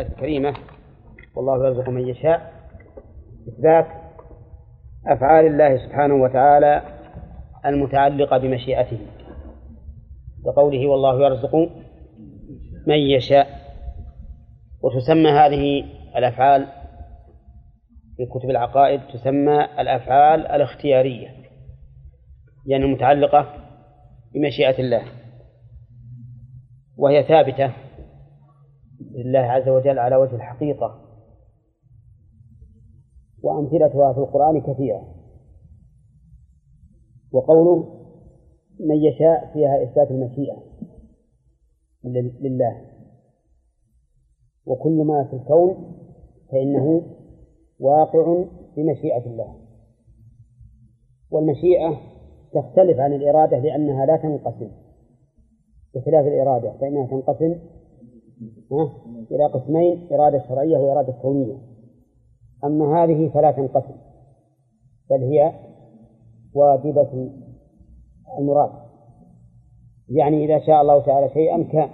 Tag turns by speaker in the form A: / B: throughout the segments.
A: الآية الكريمة والله يرزق من يشاء إثبات أفعال الله سبحانه وتعالى المتعلقة بمشيئته بقوله والله يرزق من يشاء. وتسمى هذه الأفعال في كتب العقائد تسمى الأفعال الاختيارية يعني المتعلقة بمشيئة الله وهي ثابتة لله عز وجل على وجه الحقيقة. وأمثلتها في القرآن كثيرة. وقوله من يشاء فيها إثبات المشيئة لله. وكل ما في الكون فإنه واقع بمشيئة الله. والمشيئة تختلف عن الإرادة لأنها لا تنقسم. بخلاف الإرادة فإنها تنقسم إلى قسمين إرادة شرعية وإرادة كونية. أما هذه فلا تنقسم بل هي واجبة المراد. يعني إذا شاء الله تعالى شيئا كان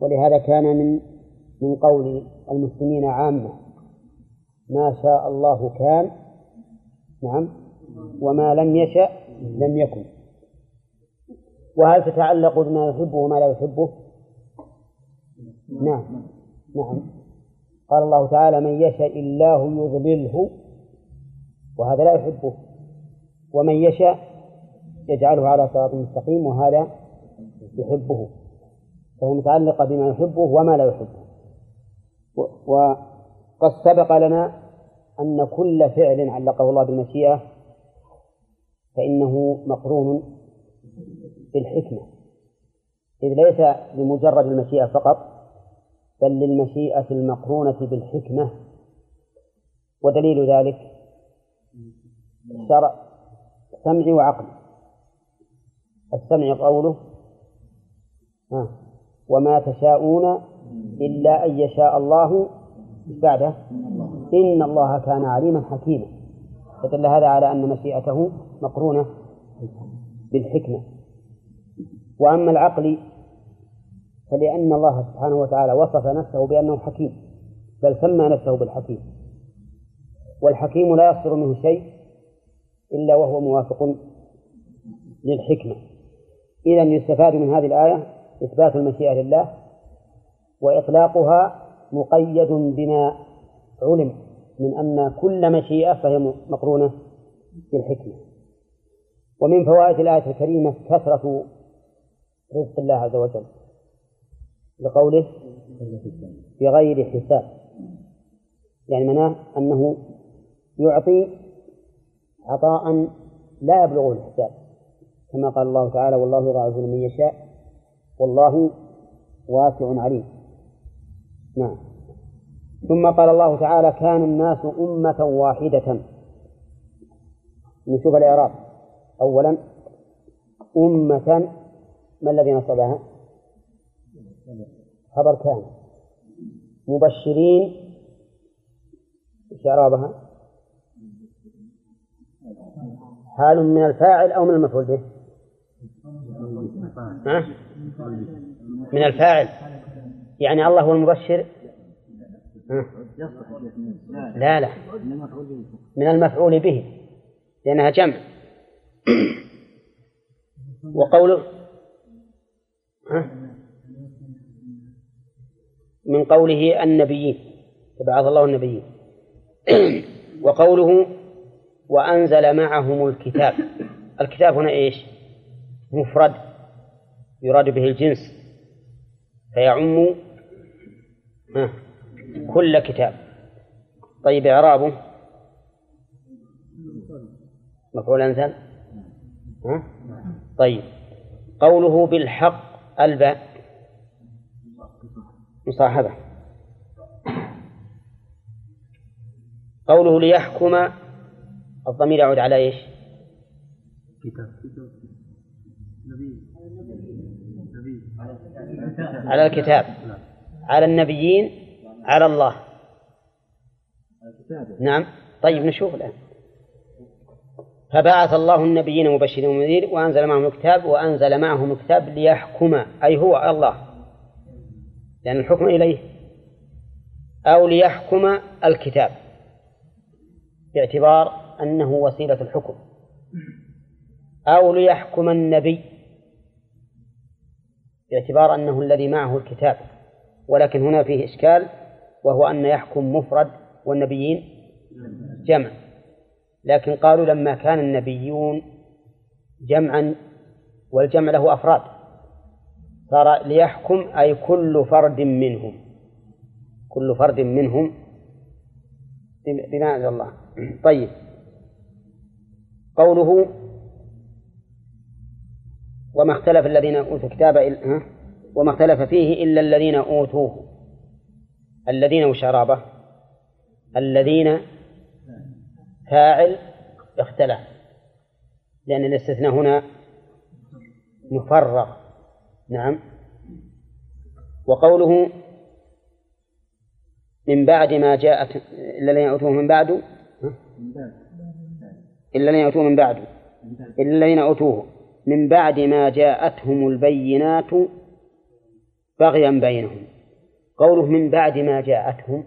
A: ولهذا كان من من قول المسلمين عامة ما شاء الله كان نعم وما لم يشأ لم يكن. وهل تتعلق بما يحبه وما لا يحبه؟ نعم. نعم. قال الله تعالى من يشاء الله يضلله وهذا لا يحبه. ومن يشاء يجعله على صراط مستقيم وهذا يحبه. فهي متعلقة بما يحبه وما لا يحبه. وقد سبق لنا أن كل فعل علقه الله بالمشيئة فإنه مقرون بالحكمة. إذ ليس لمجرد المشيئة فقط بل للمشيئة المقرونة بالحكمة. ودليل ذلك شرع سمع وعقل. السمع قوله آه وما تشاءون إلا أن يشاء الله بعده. إن الله كان عليما حكيما. فدل هذا على أن مشيئته مقرونة بالحكمة. وأما العقل فلأن الله سبحانه وتعالى وصف نفسه بأنه حكيم بل سمى نفسه بالحكيم. والحكيم لا يصدر منه شيء إلا وهو موافق للحكمة. إذا يستفاد من هذه الآية إثبات المشيئة لله وإطلاقها مقيد بما علم من أن كل مشيئة فهي مقرونة بالحكمة. ومن فوائد الآية الكريمة كثرة رزق الله عز وجل. لقوله بغير حساب. يعني معناه أنه يعطي عطاء لا يبلغه الحساب. كما قال الله تعالى والله يضاعف لمن يشاء والله واسع عليم. نعم. ثم قال الله تعالى كان الناس أمة واحدة. نشوف الإعراب. أولا أمة ما الذي نصبها؟ خبر كان مبشرين إيش؟ حال من الفاعل أو من المفعول به؟ ها؟ من الفاعل يعني الله هو المبشر؟ لا لا من المفعول به لأنها جمع وقوله ها؟ من قوله النبيين فبعث الله النبيين. وقوله وأنزل معهم الكتاب. الكتاب هنا إيش؟ مفرد يراد به الجنس. فيعم كل كتاب. طيب إعرابه. مفعول أنزل؟ طيب. قوله بالحق الباء. مصاحبة. قوله ليحكم الضمير يعود على إيش؟ كتاب. على الكتاب. على النبيين على الله. نعم. طيب نشوف الآن. فبعث الله النبيين مبشرين ومنذرين وأنزل معهم الكتاب وأنزل معهم الكتاب ليحكم أي هو الله. لأن الحكم إليه. أو ليحكم الكتاب. باعتبار أنه وسيلة الحكم. أو ليحكم النبي. باعتبار أنه الذي معه الكتاب. ولكن هنا فيه إشكال وهو أن يحكم مفرد والنبيين جمع. لكن قالوا لما كان النبيون جمعا والجمع له أفراد. صار ليحكم أي كل فرد منهم. كل فرد منهم. بما أنزل الله. طيب. قوله وما اختلف الذين أوتوا الكتاب وما اختلف فيه إلا الذين أوتوه. الذين وشرابه الذين فاعل اختلف. لأن الاستثناء هنا مفرغ. نعم. وقوله من بعد ما جاءت إلا الذين أوتوه من بعد؟ إلا الذين أوتوه من بعد. إلا الذين أوتوه. من بعد ما جاءتهم البينات بغيا بينهم. قوله من بعد ما جاءتهم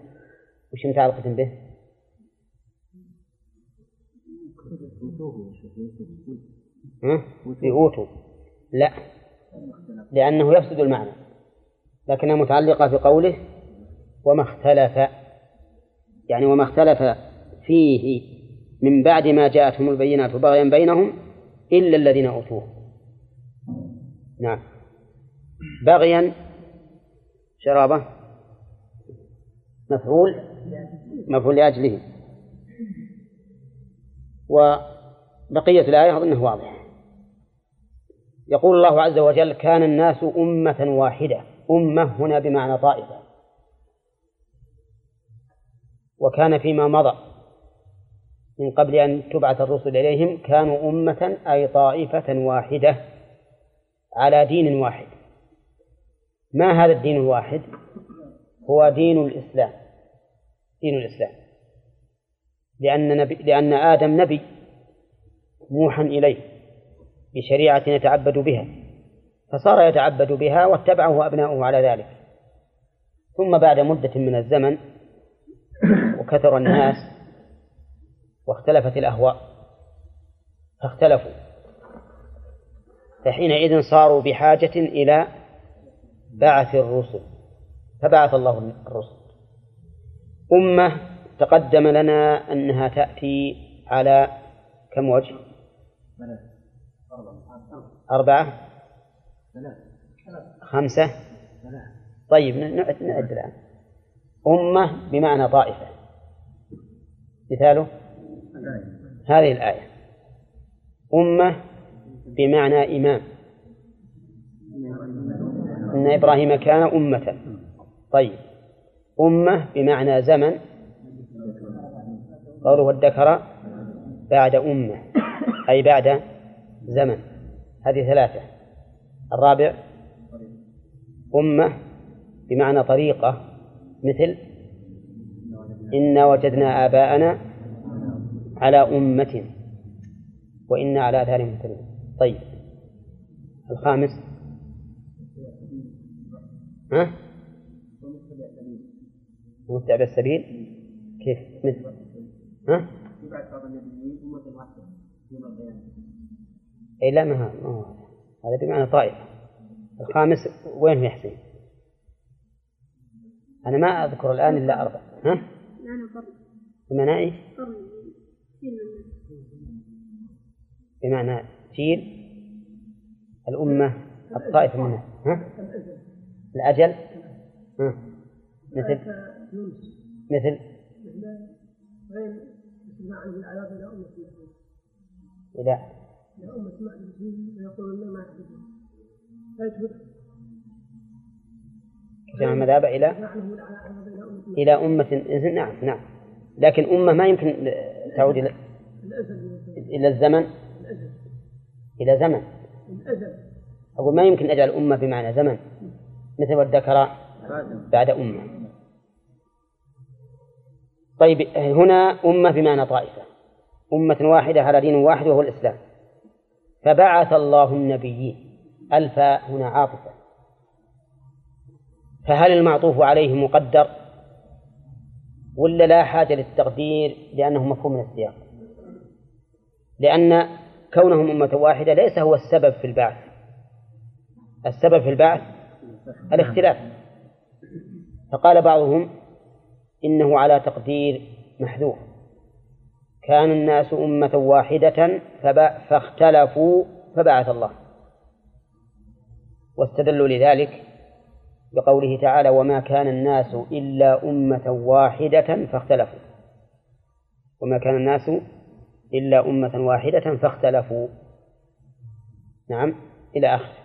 A: وش متعلقة به؟ في أوتوا لا. لأنه يفسد المعنى لكنها متعلقة في قوله وما اختلف يعني وما اختلف فيه من بعد ما جاءتهم البينات بغيا بينهم إلا الذين أوتوه. نعم. بغيا شرابة مفعول مفعول لأجله. وبقية الآية أظنه واضح. يقول الله عز وجل كان الناس أمة واحدة. أمة هنا بمعنى طائفة. وكان فيما مضى من قبل أن تبعث الرسل إليهم كانوا أمة أي طائفة واحدة على دين واحد. ما هذا الدين الواحد؟ هو دين الإسلام. دين الإسلام. لأن, نبي لأن آدم نبي موحى إليه. بشريعة يتعبد بها فصار يتعبد بها واتبعه أبناؤه على ذلك. ثم بعد مدة من الزمن وكثر الناس واختلفت الأهواء فاختلفوا. فحينئذ صاروا بحاجة إلى بعث الرسل فبعث الله الرسل. أمة تقدم لنا أنها تأتي على كم وجه؟ أربعة. خمسة. طيب نعد نعد الآن. أمة بمعنى طائفة. مثاله؟ هذه الآية. أمة بمعنى إمام. إن إبراهيم كان أمة. طيب. أمة بمعنى زمن. قوله الذكر بعد أمة. أي بعد زمن. هذه ثلاثة. الرابع أمة بمعنى طريقة مثل إنا وجدنا آباءنا على أمة وإنا على آثارهم مهتدون طيب. الخامس. ها؟ متبع السبيل كيف؟ مثل. ها؟ اي لا ما هو هذا بمعنى طائفة الخامس وين في حسين؟ أنا ما أذكر الآن إلا أربع. ها؟ بمعنى إيش؟ بمعنى جيل الأمة الطائفة منها. ها؟ الأجل. ها؟ مثل؟ مثل؟ إلى إلى أمة ويقولون ما جمع المذهب إلى إلى أمة نعم نعم. لكن أمة ما يمكن تعود إلى إلى الزمن؟ إلى زمن. أقول ما يمكن أجعل أمة بمعنى زمن؟ مثل والذكر بعد أمة. طيب هنا أمة بمعنى طائفة. أمة واحدة على دين واحد وهو الإسلام. فبعث الله النبيين. الفاء هنا عاطفة. فهل المعطوف عليه مقدر؟ ولا لا حاجة للتقدير لأنه مفهوم من السياق؟ لأن كونهم أمة واحدة ليس هو السبب في البعث. السبب في البعث الاختلاف. فقال بعضهم إنه على تقدير محذوف. كان الناس أمة واحدة فاختلفوا فبعث الله. واستدلوا لذلك بقوله تعالى وما كان الناس إلا أمة واحدة فاختلفوا. وما كان الناس إلا أمة واحدة فاختلفوا. نعم إلى آخره.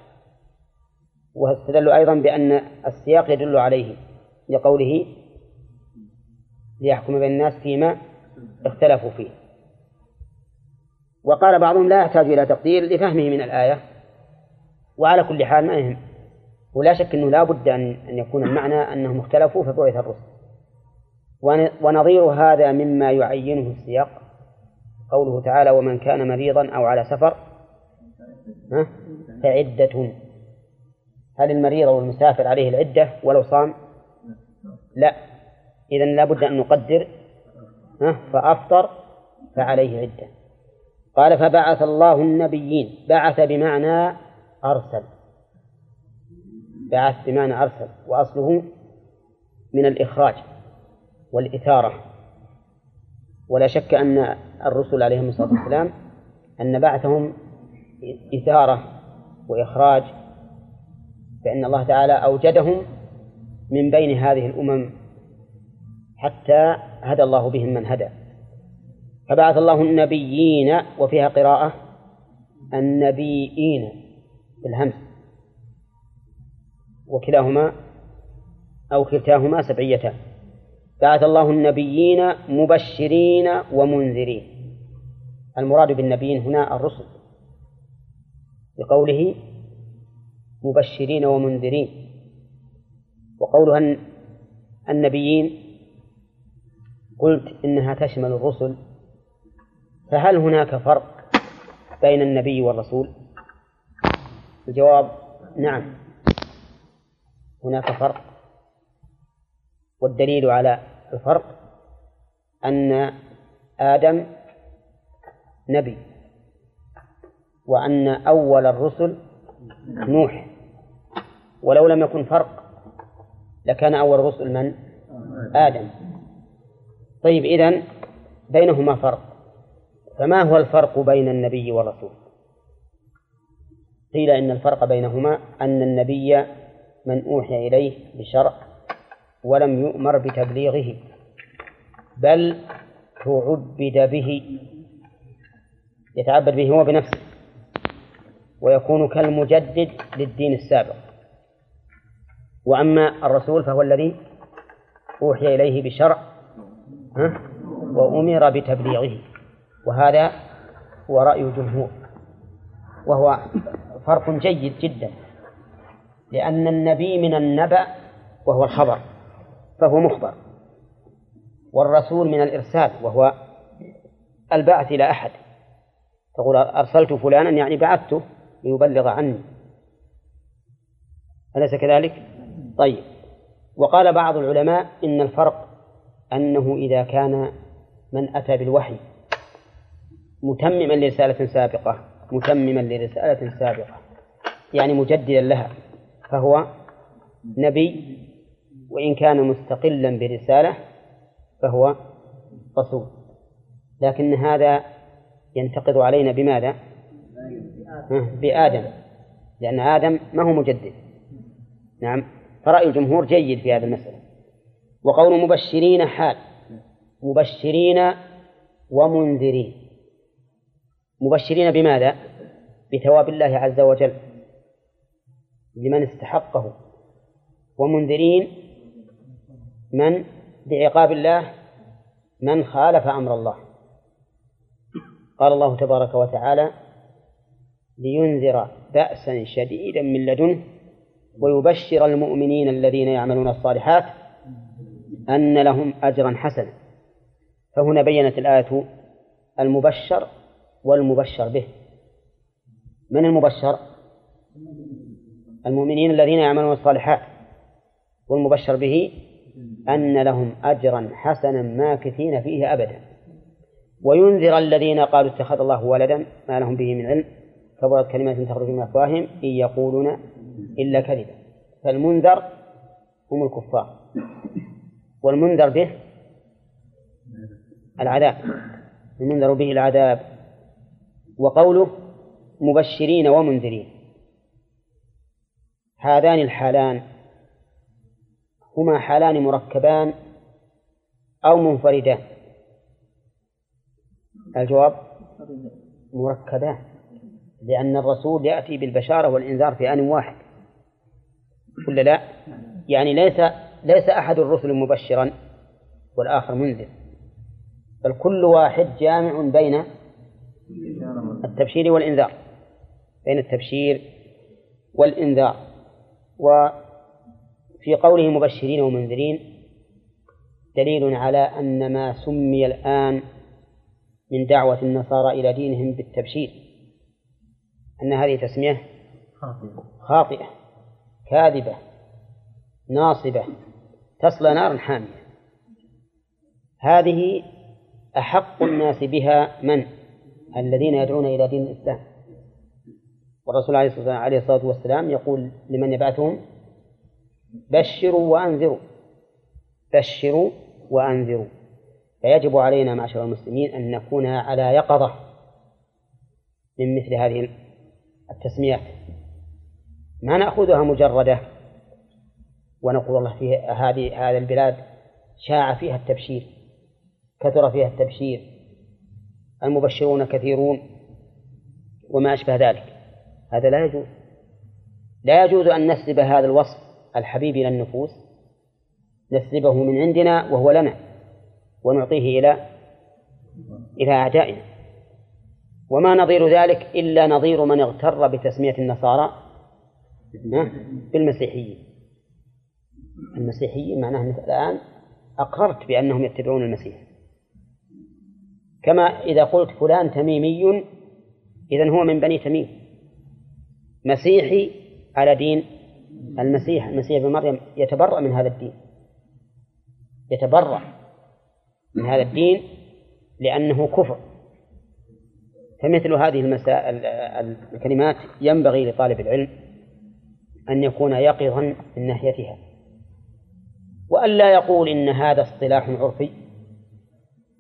A: واستدلوا أيضا بأن السياق يدل عليه لقوله ليحكم بين الناس فيما اختلفوا فيه. وقال بعضهم لا يحتاج إلى تقدير لفهمه من الآية. وعلى كل حال ما يهم. ولا شك أنه لا بد أن يكون المعنى أنهم اختلفوا فبعث الرسل. ونظير هذا مما يعينه السياق. قوله تعالى ومن كان مريضا أو على سفر فعدة. هل المريض أو المسافر عليه العدة ولو صام؟ لا. إذا لا بد أن نقدر فأفطر فعليه عدة. قال فبعث الله النبيين بعث بمعنى أرسل. بعث بمعنى أرسل وأصله من الإخراج والإثارة. ولا شك أن الرسل عليهم الصلاة والسلام أن بعثهم إثارة وإخراج فإن الله تعالى أوجدهم من بين هذه الأمم حتى هدى الله بهم من هدى. فبعث الله النبيين وفيها قراءة النبيين بالهمس. وكلاهما أو كلتاهما سبعيتان. بعث الله النبيين مبشرين ومنذرين. المراد بالنبيين هنا الرسل. بقوله مبشرين ومنذرين. وقولها النبيين قلت إنها تشمل الرسل فهل هناك فرق بين النبي والرسول؟ الجواب نعم هناك فرق والدليل على الفرق أن آدم نبي وأن أول الرسل نوح. ولو لم يكن فرق لكان أول الرسل من؟ آدم. طيب إذن بينهما فرق فما هو الفرق بين النبي والرسول؟ قيل إن الفرق بينهما أن النبي من أوحي إليه بشرع ولم يؤمر بتبليغه بل تعبد به يتعبد به هو بنفسه ويكون كالمجدد للدين السابق وأما الرسول فهو الذي أوحي إليه بشرع وأمر بتبليغه. وهذا هو رأي الجمهور. وهو فرق جيد جدا. لأن النبي من النبأ وهو الخبر فهو مخبر. والرسول من الإرسال وهو البعث إلى أحد. تقول أرسلت فلانا يعني بعثته ليبلغ عني. أليس كذلك؟ طيب. وقال بعض العلماء إن الفرق أنه إذا كان من أتى بالوحي متمما لرسالة سابقة متمما لرسالة سابقة يعني مجددا لها فهو نبي وإن كان مستقلا برسالة فهو رسول. لكن هذا ينتقض علينا بماذا؟ بآدم. لأن آدم ما هو مجدد. نعم. فرأي الجمهور جيد في هذه المسألة. وقول مبشرين حال. مبشرين ومنذرين. مبشرين بماذا؟ بثواب الله عز وجل. لمن استحقه. ومنذرين من؟ بعقاب الله. من خالف أمر الله. قال الله تبارك وتعالى لينذر بأسا شديدا من لدنه ويبشر المؤمنين الذين يعملون الصالحات أن لهم أجرا حسنا. فهنا بينت الآية المبشر والمبشر به. من المبشر؟ المؤمنين الذين يعملون الصالحات. والمبشر به أن لهم أجرا حسنا ماكثين فيه أبدا. وينذر الذين قالوا اتخذ الله ولدا ما لهم به من علم. كبرت كلمات تخرج من أفواههم إن يقولون إلا كذبا. فالمنذر هم الكفار. والمنذر به العذاب. المنذر به العذاب. وقوله مبشرين ومنذرين. هذان الحالان هما حالان مركبان أو منفردان. الجواب مركبان لأن الرسول يأتي بالبشارة والإنذار في آن واحد. ولا لا؟ يعني ليس ليس أحد الرسل مبشرا والآخر منذر بل كل واحد جامع بين التبشير والإنذار بين التبشير والإنذار. وفي قوله مبشرين ومنذرين دليل على أن ما سمي الآن من دعوة النصارى إلى دينهم بالتبشير أن هذه تسمية خاطئة كاذبة ناصبة. تصلى نارا حامية. هذه أحق الناس بها من؟ الذين يدعون إلى دين الإسلام. والرسول عليه الصلاة والسلام يقول لمن يبعثهم؟ بشروا وأنذروا. بشروا وأنذروا. فيجب علينا معشر المسلمين أن نكون على يقظة من مثل هذه التسميات. ما نأخذها مجردة؟ ونقول الله في هذه هذه البلاد شاع فيها التبشير كثر فيها التبشير المبشرون كثيرون وما أشبه ذلك. هذا لا يجوز. لا يجوز أن نسلب هذا الوصف الحبيب إلى النفوس نسلبه من عندنا وهو لنا ونعطيه إلى إلى أعدائنا. وما نظير ذلك إلا نظير من اغتر بتسمية النصارى بالمسيحيين. المسيحيين معناه أنك الآن أقررت بأنهم يتبعون المسيح. كما إذا قلت فلان تميمي إذا هو من بني تميم. مسيحي على دين المسيح المسيح ابن مريم يتبرأ من هذا الدين. يتبرأ من هذا الدين لأنه كفر. فمثل هذه المسائل الكلمات ينبغي لطالب العلم أن يكون يقظا من ناحيتها. وأن لا يقول إن هذا اصطلاح عرفي.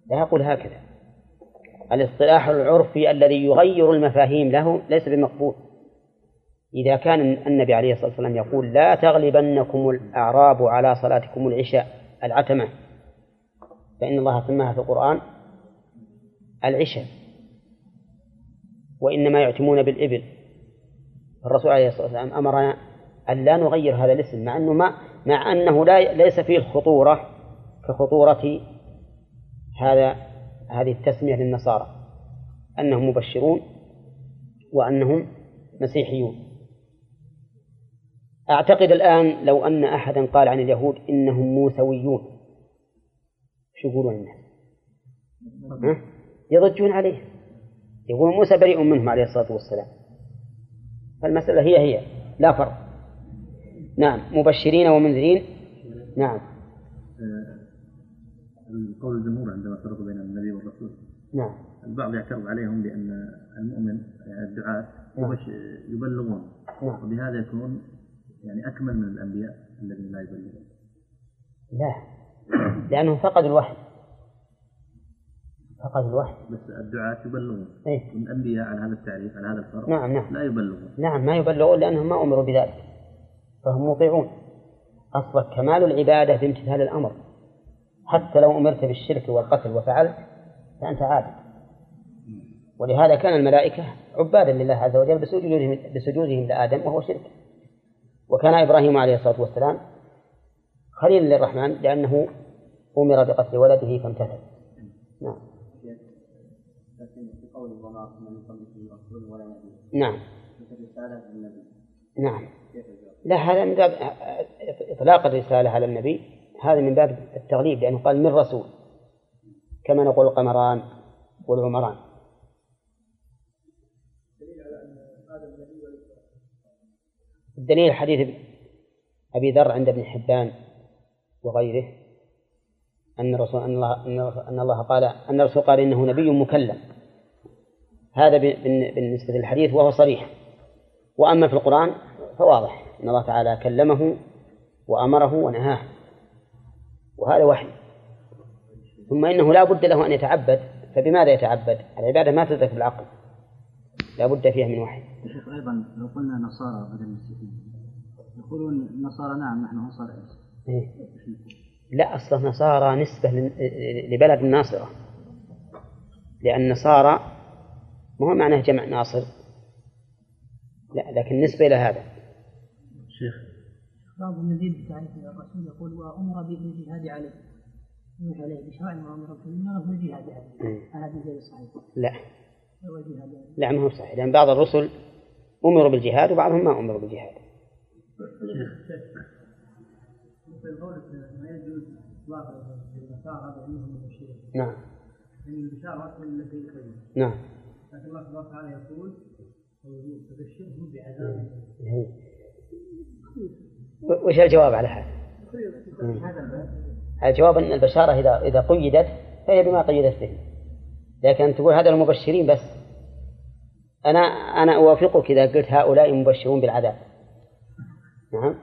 A: لا يقول هكذا. الاصطلاح العرفي الذي يغير المفاهيم له ليس بمقبول. إذا كان النبي عليه الصلاة والسلام يقول لا تغلبنكم الأعراب على صلاتكم العشاء العتمة. فإن الله سماها في القرآن العشاء. وإنما يعتمون بالإبل. الرسول عليه الصلاة والسلام أمرنا أن لا نغير هذا الاسم مع أنه ما مع أنه لا ليس فيه الخطورة كخطورة هذا هذه التسمية للنصارى أنهم مبشرون وأنهم مسيحيون. أعتقد الآن لو أن أحدا قال عن اليهود إنهم موسويون شو يقولون الناس؟ يضجون عليه. يقول موسى بريء منهم عليه الصلاة والسلام. فالمسألة هي هي لا فرق. نعم مبشرين ومنذرين. نعم.
B: قول الجمهور عندما فرقوا بين النبي والرسول.
A: نعم.
B: البعض يعترض عليهم بأن المؤمن يعني الدعاة
A: نعم.
B: يبلغون.
A: نعم.
B: وبهذا يكون يعني أكمل من الأنبياء الذين لا يبلغون.
A: لا. لأنهم فقدوا الوحي. فقدوا الوحي.
B: بس الدعاة يبلغون.
A: إيه؟
B: والأنبياء على هذا التعريف على هذا الفرق
A: نعم نعم.
B: لا يبلغون.
A: نعم ما يبلغون لأنهم ما أمروا بذلك. فهم مطيعون. أصلك كمال العبادة بامتثال الأمر. حتى لو أمرت بالشرك والقتل وفعلت فأنت عابد. ولهذا كان الملائكة عبادا لله عز وجل بسجودهم بسجودهم لآدم وهو شرك. وكان إبراهيم عليه الصلاة والسلام خليلا للرحمن لأنه أمر بقتل ولده فامتثل. نعم.
C: لكن في قول وما أرسلنا من قبلك رسول ولا نبي.
A: نعم. نعم؟ لا هذا من باب إطلاق الرسالة على النبي. هذا من باب التغليب لأنه قال من رسول كما نقول القمران والعمران. الدليل حديث أبي ذر عند ابن حبان وغيره أن الرسول أن الله أن الله قال أن الرسول قال إنه نبي مكلم. هذا بالنسبة للحديث وهو صريح. وأما في القرآن فواضح. أن الله تعالى كلمه وأمره ونهاه وهذا وحي. ثم إنه لا بد له أن يتعبد فبماذا يتعبد؟ العبادة ما تدرك بالعقل. لا بد فيها من وحي.
D: شيخ أيضا لو قلنا نصارى بدل المسيحيين يقولون النصارى نعم نحن أنصار
A: إيه؟ لا أصلا نصارى نسبة لبلد الناصرة. لأن نصارى ما هو معناه جمع ناصر؟ لا لكن نسبة إلى هذا.
B: شيخ.
E: بعضهم يزيد بتعريف الرسول يقول وأمر بالجهاد عليه. يوحى عليه بشرع وأمر بالجهاد عليه. هذا غير صحيح؟
A: لا. لا ما هو صحيح. لأن بعض الرسل أمروا بالجهاد وبعضهم ما أمروا بالجهاد. ما يجوز نعم. البشارة التي نعم. لكن الله سبحانه وتعالى يقول تبشرهم بعذاب وش الجواب على هذا؟ الجواب أن البشارة إذا إذا قيدت فهي بما قيدت به. لكن تقول هذا المبشرين بس. أنا أنا أوافقك إذا قلت هؤلاء مبشرون بالعذاب. نعم.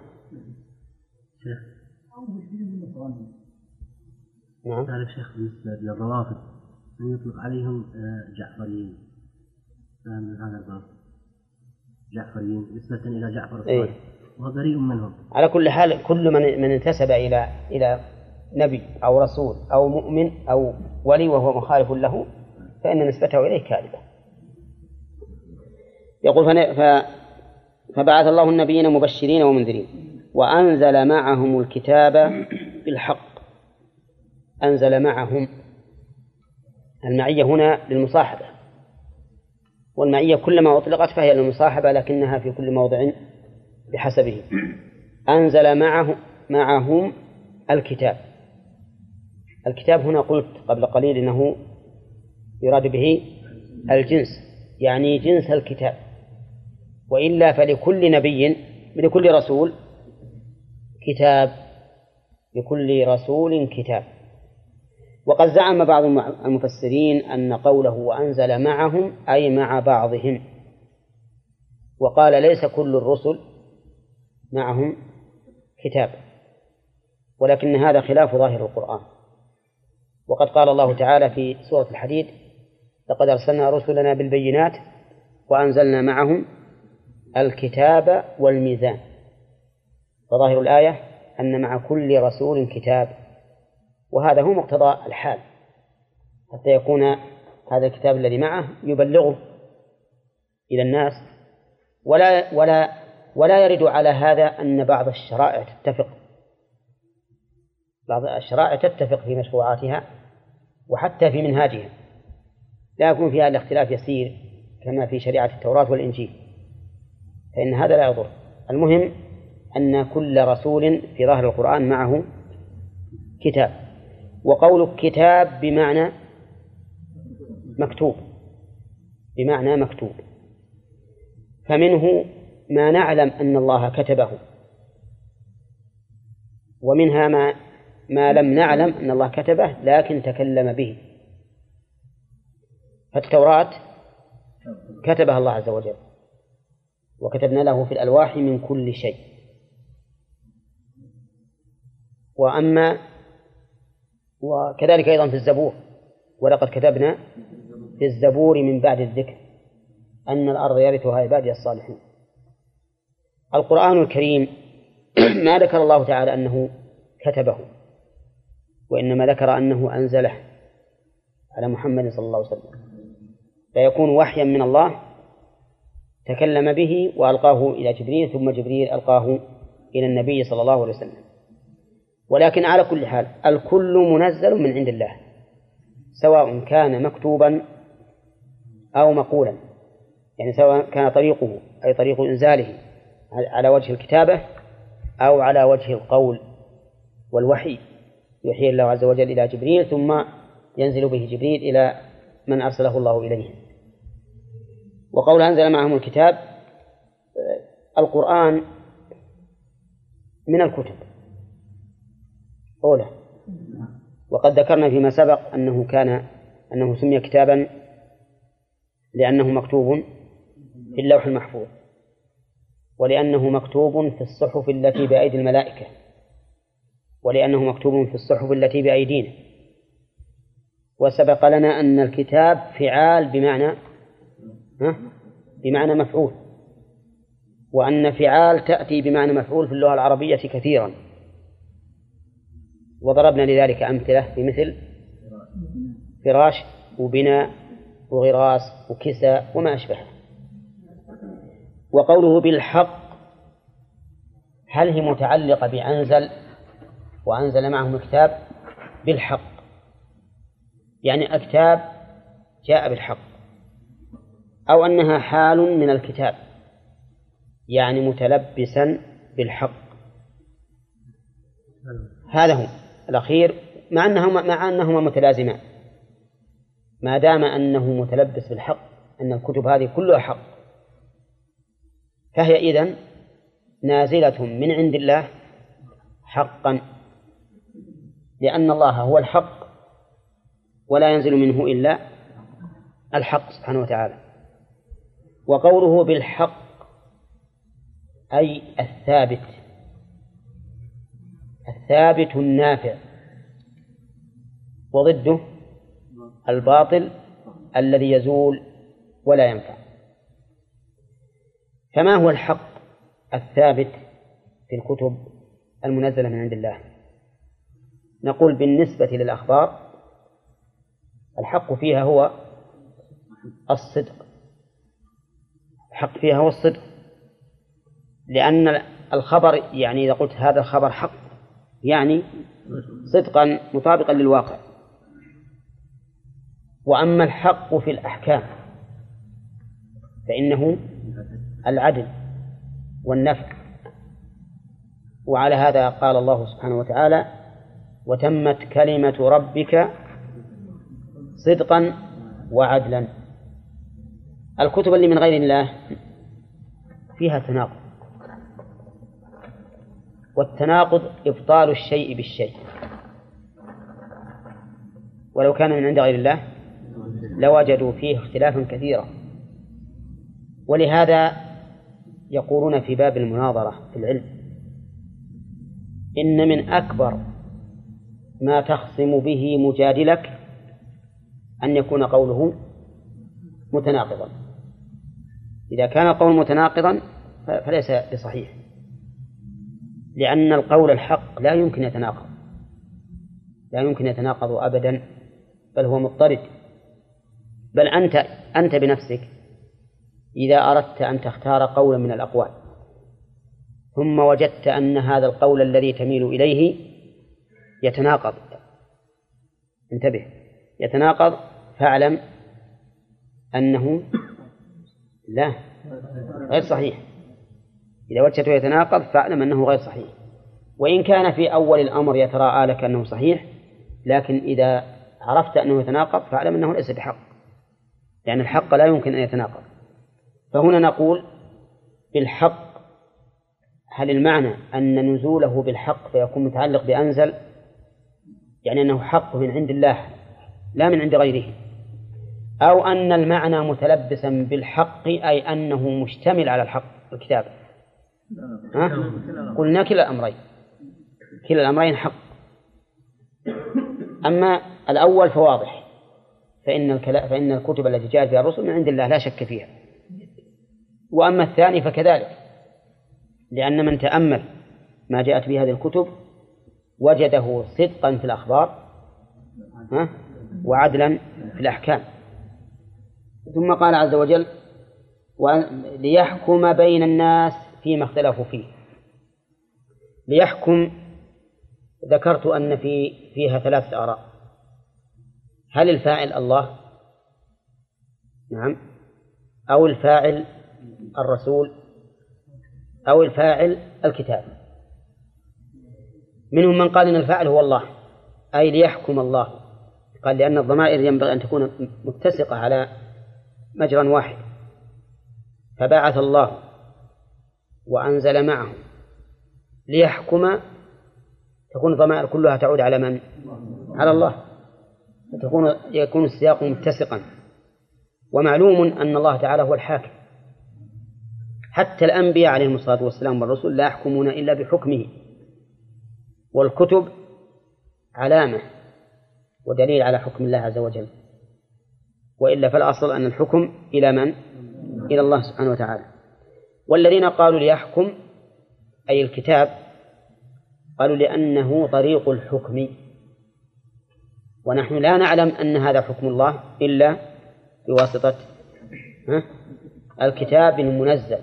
B: نعم. تعرف شيخ بالنسبة للروافض من يطلق عليهم آه، جعفريين. من هذا الباب. جعفريين نسبة إلى جعفر الصادق. إيه؟ وهو منهم.
A: على كل حال كل من من انتسب إلى إلى نبي أو رسول أو مؤمن أو ولي وهو مخالف له فإن نسبته إليه كاذبة. يقول. فبعث الله النبيين مبشرين ومنذرين وأنزل معهم الكتاب بالحق. أنزل معهم. المعية هنا للمصاحبة والمعية كلما أطلقت فهي للمصاحبة لكنها في كل موضع بحسبه. أنزل معه معهم الكتاب. الكتاب هنا قلت قبل قليل أنه يراد به الجنس يعني جنس الكتاب. وإلا فلكل نبي لكل رسول كتاب لكل رسول كتاب. وقد زعم بعض المفسرين أن قوله وأنزل معهم أي مع بعضهم. وقال ليس كل الرسل معهم كتاب ولكن هذا خلاف ظاهر القرآن. وقد قال الله تعالى في سورة الحديد لقد أرسلنا رسلنا بالبينات وأنزلنا معهم الكتاب والميزان فظاهر الآية أن مع كل رسول كتاب وهذا هو مقتضى الحال. حتى يكون هذا الكتاب الذي معه يبلغه إلى الناس. ولا ولا ولا يرد على هذا أن بعض الشرائع تتفق. بعض الشرائع تتفق في مشروعاتها وحتى في منهاجها. لا يكون فيها الاختلاف يسير كما في شريعة التوراة والإنجيل. فإن هذا لا يضر. المهم أن كل رسول في ظاهر القرآن معه كتاب. وقول كتاب بمعنى مكتوب. بمعنى مكتوب. فمنه ما نعلم أن الله كتبه. ومنها ما ما لم نعلم أن الله كتبه لكن تكلم به. فالتوراة كتبها الله عز وجل. وكتبنا له في الألواح من كل شيء. وأما وكذلك أيضا في الزبور. ولقد كتبنا في الزبور من بعد الذكر أن الأرض يرثها عبادي الصالحون القرآن الكريم ما ذكر الله تعالى أنه كتبه وإنما ذكر أنه أنزله على محمد صلى الله عليه وسلم. فيكون وحيا من الله تكلم به وألقاه إلى جبريل ثم جبريل ألقاه إلى النبي صلى الله عليه وسلم. ولكن على كل حال الكل منزل من عند الله سواء كان مكتوبا أو مقولا. يعني سواء كان طريقه أي طريق إنزاله. على وجه الكتابة أو على وجه القول والوحي. يوحي الله عز وجل إلى جبريل ثم ينزل به جبريل إلى من أرسله الله إليه. وقول أنزل معهم الكتاب القرآن من الكتب. أولى. وقد ذكرنا فيما سبق أنه كان أنه سمي كتابا لأنه مكتوب في اللوح المحفوظ. ولأنه مكتوب في الصحف التي بأيدي الملائكة. ولأنه مكتوب في الصحف التي بأيدينا. وسبق لنا أن الكتاب فعال بمعنى؟ بمعنى مفعول. وأن فعال تأتي بمعنى مفعول في اللغة العربية كثيرا. وضربنا لذلك أمثلة بمثل فراش وبناء وغراس وكساء وما أشبهه. وقوله بالحق هل هي متعلقة بأنزل وأنزل معهم الكتاب؟ بالحق. يعني الكتاب جاء بالحق أو أنها حال من الكتاب يعني متلبسا بالحق. هذا هو الأخير مع أنهما مع أنهما متلازمان. ما دام أنه متلبس بالحق أن الكتب هذه كلها حق. فهي إذن نازلة من عند الله حقا لأن الله هو الحق ولا ينزل منه إلا الحق سبحانه وتعالى. وقوله بالحق أي الثابت الثابت النافع وضده الباطل الذي يزول ولا ينفع. فما هو الحق الثابت في الكتب المنزلة من عند الله. نقول بالنسبة للأخبار الحق فيها هو الصدق. الحق فيها هو الصدق. لأن الخبر يعني إذا قلت هذا الخبر حق يعني صدقا مطابقا للواقع. وأما الحق في الأحكام فإنه العدل والنفع. وعلى هذا قال الله سبحانه وتعالى وتمت كلمة ربك صدقا وعدلا. الكتب اللي من غير الله فيها تناقض. والتناقض إبطال الشيء بالشيء. ولو كان من عند غير الله لوجدوا فيه اختلافا كثيرا. ولهذا يقولون في باب المناظرة في العلم. إن من أكبر ما تخصم به مجادلك أن يكون قوله متناقضا. إذا كان القول متناقضا فليس بصحيح. لأن القول الحق لا يمكن يتناقض. لا يمكن يتناقض أبدا بل هو مضطرد. بل أنت أنت بنفسك إذا أردت أن تختار قولا من الأقوال. ثم وجدت أن هذا القول الذي تميل إليه يتناقض. انتبه. يتناقض فاعلم أنه لا غير صحيح. إذا وجدته يتناقض فاعلم أنه غير صحيح. وإن كان في أول الأمر يتراءى لك أنه صحيح لكن إذا عرفت أنه يتناقض فاعلم أنه ليس بحق. لأن الحق لا يمكن أن يتناقض. فهنا نقول بالحق هل المعنى أن نزوله بالحق فيكون متعلق بأنزل؟ يعني أنه حق من عند الله لا من عند غيره. أو أن المعنى متلبسا بالحق أي أنه مشتمل على الحق الكتاب. ها؟ قلنا كلا الأمرين. كلا الأمرين حق. أما الأول فواضح. فإن فإن الكتب التي جاءت بها الرسل من عند الله لا شك فيها. وأما الثاني فكذلك. لأن من تأمل ما جاءت به هذه الكتب وجده صدقا في الأخبار؟ وعدلا في الأحكام. ثم قال عز وجل ليحكم بين الناس فيما اختلفوا فيه. ليحكم ذكرت أن في فيها ثلاثة آراء. هل الفاعل الله؟ نعم. أو الفاعل الرسول أو الفاعل الكتاب. منهم من قال إن الفاعل هو الله أي ليحكم الله. قال لأن الضمائر ينبغي أن تكون متسقة على مجرى واحد. فبعث الله وأنزل معه ليحكم تكون الضمائر كلها تعود على من؟ على الله. فتكون يكون السياق متسقا. ومعلوم أن الله تعالى هو الحاكم. حتى الأنبياء عليهم الصلاة والسلام والرسل لا يحكمون إلا بحكمه. والكتب علامة ودليل على حكم الله عز وجل. وإلا فالأصل أن الحكم إلى من؟ إلى الله سبحانه وتعالى. والذين قالوا ليحكم أي الكتاب قالوا لأنه طريق الحكم. ونحن لا نعلم أن هذا حكم الله إلا بواسطة الكتاب المنزل.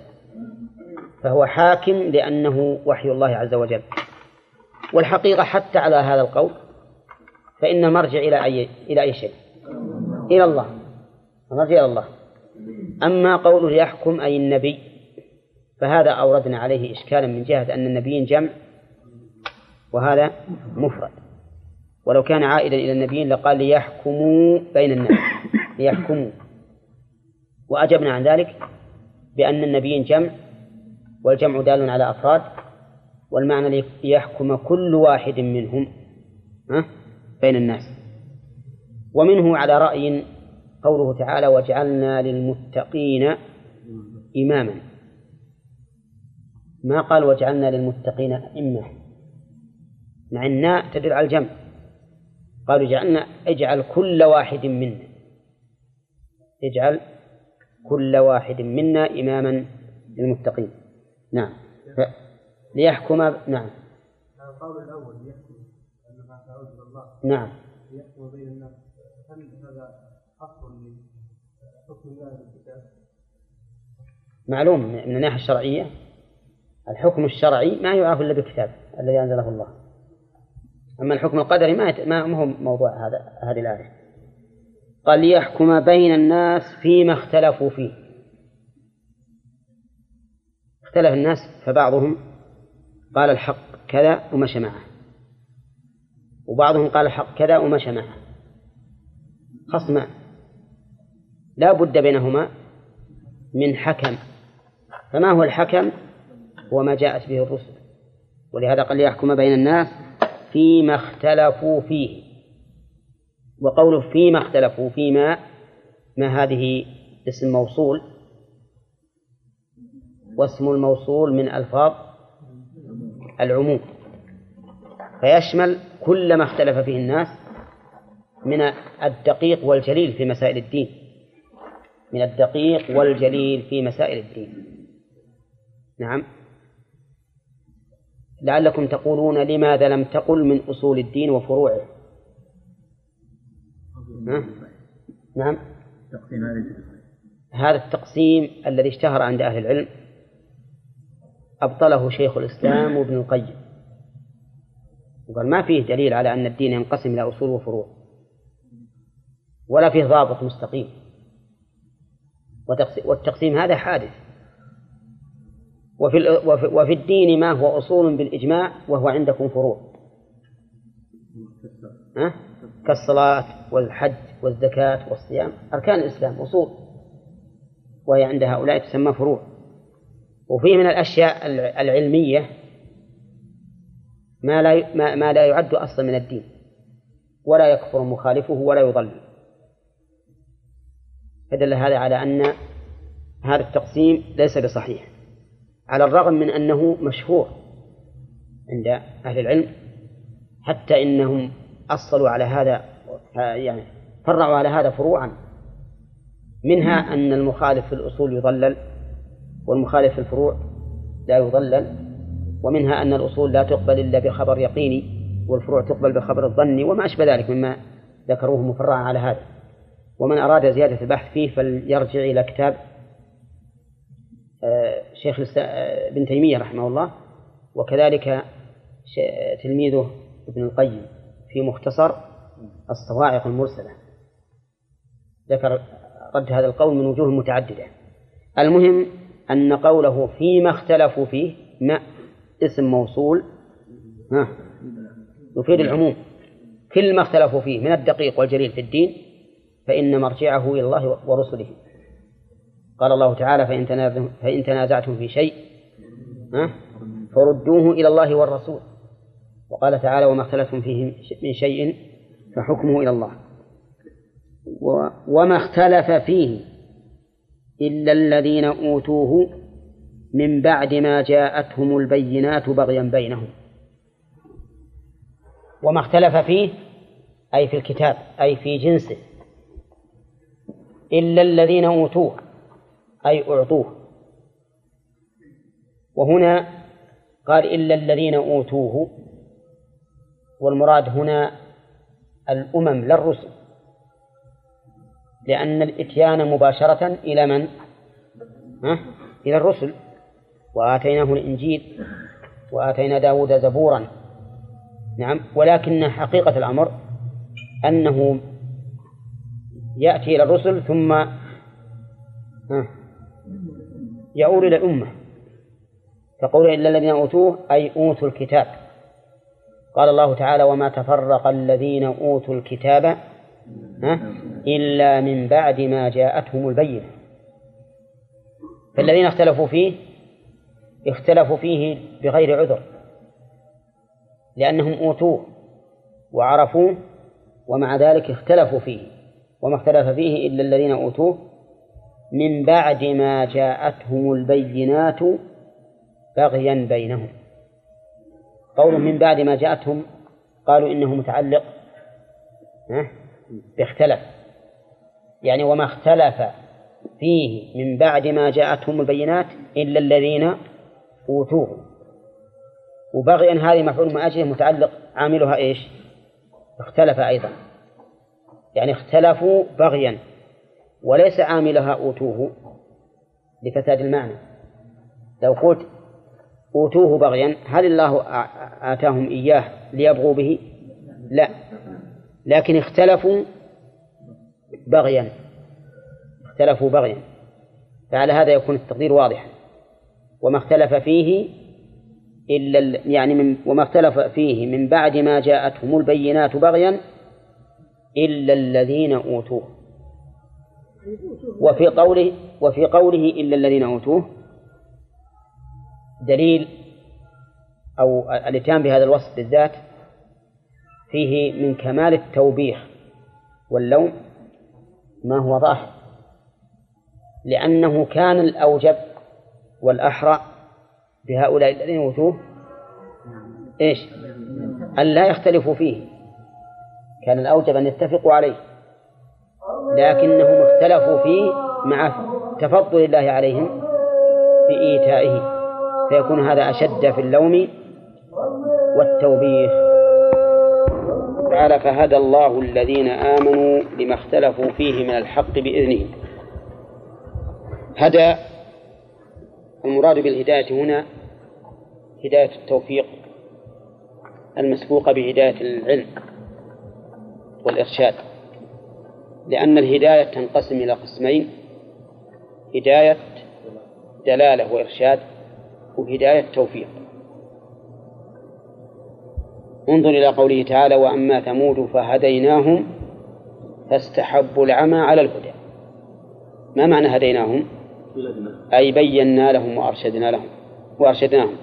A: فهو حاكم لأنه وحي الله عز وجل. والحقيقة حتى على هذا القول فإن المرجع إلى أي إلى أي شيء؟ إلى الله. المرجع إلى الله. أما قوله يحكم أي النبي فهذا أوردنا عليه إشكالا من جهة أن النبيين جمع وهذا مفرد. ولو كان عائدا إلى النبيين لقال ليحكموا بين الناس. ليحكموا. وأجبنا عن ذلك بأن النبيين جمع والجمع دال على أفراد والمعنى ليحكم كل واحد منهم بين الناس. ومنه على رأي قوله تعالى وجعلنا للمتقين إماما. ما قال وجعلنا للمتقين أئمة مع الناء تدل على الجمع. قالوا جعلنا اجعل كل واحد منا. اجعل كل واحد منا إماما للمتقين. نعم. ف... ليحكم نعم.
C: القول الأول يحكم أن ما تعود إلى الله
A: نعم.
C: يحكم بين الناس. هل هذا حصر لحكم الله بالكتاب؟
A: معلوم من الناحية الشرعية. الحكم الشرعي ما يعرف إلا بالكتاب الذي أنزله الله. أما الحكم القدري ما ما هو موضوع هذا هذه الآية. قال ليحكم بين الناس فيما اختلفوا فيه. اختلف الناس فبعضهم قال الحق كذا ومشى معه وبعضهم قال الحق كذا ومشى معه خصمان لا بد بينهما من حكم. فما هو الحكم؟ هو ما جاءت به الرسل. ولهذا قال ليحكم بين الناس فيما اختلفوا فيه. وقوله فيما اختلفوا فيما ما هذه اسم موصول؟ واسم الموصول من ألفاظ العموم. فيشمل كل ما اختلف فيه الناس من الدقيق والجليل في مسائل الدين. من الدقيق والجليل في مسائل الدين. نعم. لعلكم تقولون لماذا لم تقل من أصول الدين وفروعه؟ ها؟ نعم. هذا التقسيم الذي اشتهر عند أهل العلم أبطله شيخ الإسلام وابن القيم. وقال ما فيه دليل على أن الدين ينقسم إلى أصول وفروع ولا فيه ضابط مستقيم. والتقسيم هذا حادث. وفي وفي الدين ما هو أصول بالإجماع وهو عندكم فروع. أه؟ كالصلاة والحج والزكاة والصيام. أركان الإسلام أصول وهي عند هؤلاء تسمى فروع. وفيه من الأشياء العلمية ما لا ما, لا يعد أصلا من الدين ولا يكفر مخالفه ولا يضل. فدل هذا على أن هذا التقسيم ليس بصحيح على الرغم من أنه مشهور عند أهل العلم حتى إنهم أصلوا على هذا يعني فرعوا على هذا فروعا. منها أن المخالف في الأصول يضلل والمخالف في الفروع لا يضلل ومنها أن الأصول لا تقبل إلا بخبر يقيني والفروع تقبل بخبر الظني وما أشبه ذلك مما ذكروه مفرعا على هذا. ومن أراد زيادة البحث فيه فليرجع إلى كتاب آه، شيخ آه، ابن تيمية رحمه الله وكذلك تلميذه ابن القيم في مختصر الصواعق المرسلة. ذكر رد هذا القول من وجوه متعددة. المهم أن قوله فيما اختلفوا فيه ما اسم موصول ها يفيد العموم. كل ما اختلفوا فيه من الدقيق والجليل في الدين فإن مرجعه إلى الله ورسله. قال الله تعالى فإن فإن تنازعتم في شيء فردوه إلى الله والرسول. وقال تعالى وما اختلفتم فيه من شيء فحكمه إلى الله. وما اختلف فيه إلا الذين أوتوه من بعد ما جاءتهم البينات بغيا بينهم. وما اختلف فيه أي في الكتاب أي في جنسه. إلا الذين أوتوه أي أعطوه. وهنا قال إلا الذين أوتوه والمراد هنا الأمم لا الرسل لأن الإتيان مباشرة إلى من؟ ها؟ إلى الرسل. وآتيناه الإنجيل وآتينا داود زبورا. نعم. ولكن حقيقة الأمر أنه يأتي إلى الرسل ثم يؤول إلى الأمة. فقول إلا الذين أوتوه أي أوتوا الكتاب. قال الله تعالى وما تفرق الذين أوتوا الكتاب إلا من بعد ما جاءتهم البينة. فالذين اختلفوا فيه اختلفوا فيه بغير عذر لأنهم أوتوه وعرفوه ومع ذلك اختلفوا فيه وما اختلف فيه إلا الذين أوتوه. من بعد ما جاءتهم البينات بغيا بينهم. قول من بعد ما جاءتهم قالوا إنه متعلق باختلف. يعني وما اختلف فيه من بعد ما جاءتهم البينات إلا الذين أوتوه. وبغيا هذه مفعول من أجله متعلق عاملها إيش؟ اختلف أيضا. يعني اختلفوا بغيا وليس عاملها أوتوه. لفساد المعنى. لو قلت أوتوه بغيا هل الله آتاهم إياه ليبغوا به؟ لا. لكن اختلفوا بغيا. اختلفوا بغيا. فعلى هذا يكون التقدير واضحا. وما اختلف فيه إلا يعني من وما اختلف فيه من بعد ما جاءتهم البينات بغيا إلا الذين أوتوه. وفي قوله وفي قوله إلا الذين أوتوه دليل أو الإتيان بهذا الوصف بالذات فيه من كمال التوبيخ واللوم ما هو ظاهر. لأنه كان الأوجب والأحرى بهؤلاء الذين أوتوه إيش؟ أن لا يختلفوا فيه. كان الأوجب أن يتفقوا عليه لكنهم اختلفوا فيه مع تفضل الله عليهم بإيتائه فيكون هذا أشد في اللوم والتوبيخ. تعالى فهدى الله الذين آمنوا لما اختلفوا فيه من الحق بإذنه هدى المراد بالهداية هنا هداية التوفيق المسبوقة بهداية العلم والإرشاد. لأن الهداية تنقسم إلى قسمين هداية دلالة وإرشاد وهداية توفيق. انظر إلى قوله تعالى وأما ثمود فهديناهم فاستحبوا العمى على الهدى. ما معنى هديناهم؟ أي بينا لهم وأرشدنا لهم وأرشدناهم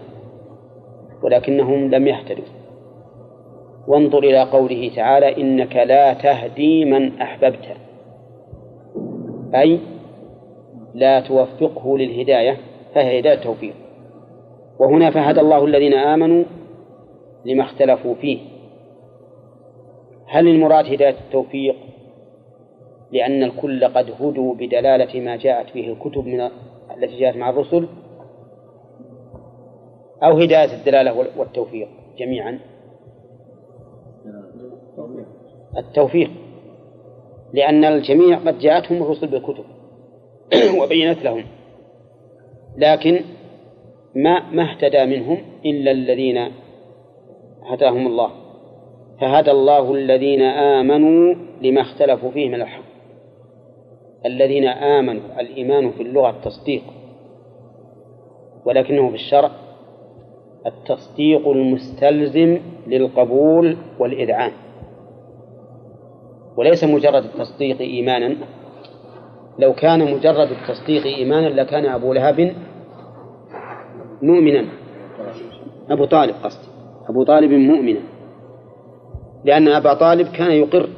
A: ولكنهم لم يهتدوا. وانظر إلى قوله تعالى إنك لا تهدي من أحببت. أي لا توفقه للهداية فهي هداية توفيق. وهنا فهدى الله الذين آمنوا لما اختلفوا فيه. هل المراد هداية التوفيق لأن الكل قد هدوا بدلالة ما جاءت به الكتب من التي جاءت مع الرسل؟ أو هداية الدلالة والتوفيق جميعا؟ التوفيق. لأن الجميع قد جاءتهم الرسل بالكتب وبينت لهم. لكن ما ما اهتدى منهم إلا الذين هداهم الله. فهدى الله الذين آمنوا لما اختلفوا فيه من الحق. الذين آمنوا الإيمان في اللغة التصديق. ولكنه في الشرع التصديق المستلزم للقبول والإذعان. وليس مجرد التصديق إيمانا. لو كان مجرد التصديق إيمانا لكان أبو لهب مؤمنا. أبو طالب قصدي. أبو طالب مؤمنا لأن أبا طالب كان يقر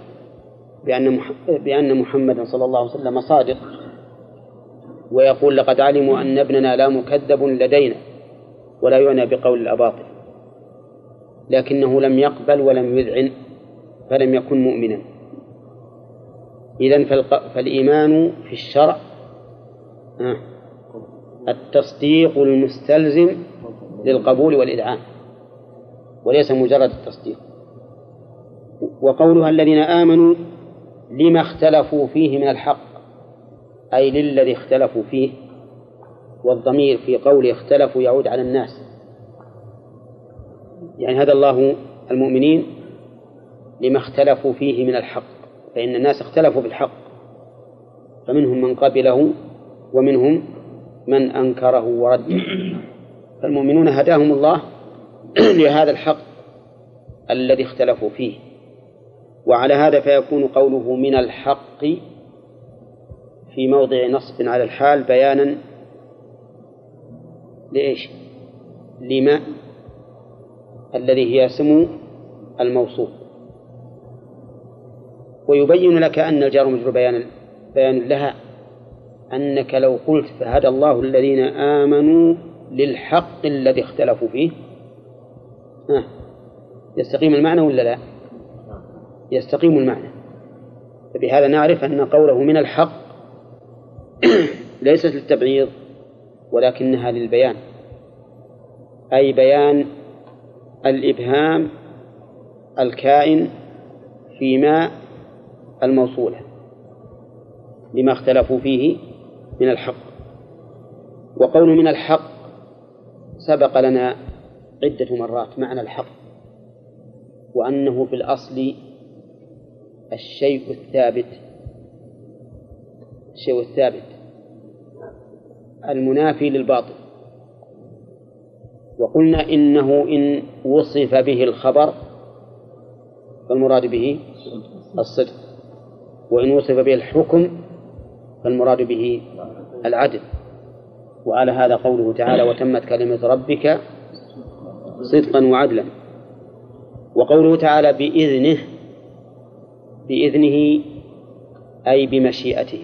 A: بأن. بأن محمدا صلى الله عليه وسلم صادق ويقول لقد علموا أن ابننا لا مكذب لدينا ولا يعنى بقول الأباطل لكنه لم يقبل ولم يذعن فلم يكن مؤمنا فالق... فالإيمان في الشرع التصديق المستلزم للقبول والإذعان وليس مجرد التصديق. وقولها الذين آمنوا لما اختلفوا فيه من الحق أي للذي اختلفوا فيه والضمير في قول اختلفوا يعود على الناس. يعني هذا الله المؤمنين لما اختلفوا فيه من الحق فإن الناس اختلفوا في الحق فمنهم من قبله ومنهم من أنكره ورده. فالمؤمنون هداهم الله لهذا الحق الذي اختلفوا فيه. وعلى هذا فيكون قوله من الحق في موضع نصب على الحال بيانا لإيش؟ لما الذي هي اسم الموصوف. ويبين لك أن الجار مجرور بيان بيان لها أنك لو قلت فهدى الله الذين آمنوا للحق الذي اختلفوا فيه. آه. يستقيم المعنى ولا لا؟ يستقيم المعنى فبهذا نعرف أن قوله من الحق ليست للتبعيض ولكنها للبيان أي بيان الإبهام الكائن فيما الموصولة لما اختلفوا فيه من الحق وقول من الحق سبق لنا عدة مرات معنى الحق وأنه في الأصل الشيء الثابت الشيء الثابت المنافي للباطل. وقلنا إنه إن وصف به الخبر فالمراد به الصدق وإن وصف به الحكم فالمراد به العدل. وعلى هذا قوله تعالى وتمت كلمة ربك صدقا وعدلا. وقوله تعالى بإذنه بإذنه أي بمشيئته.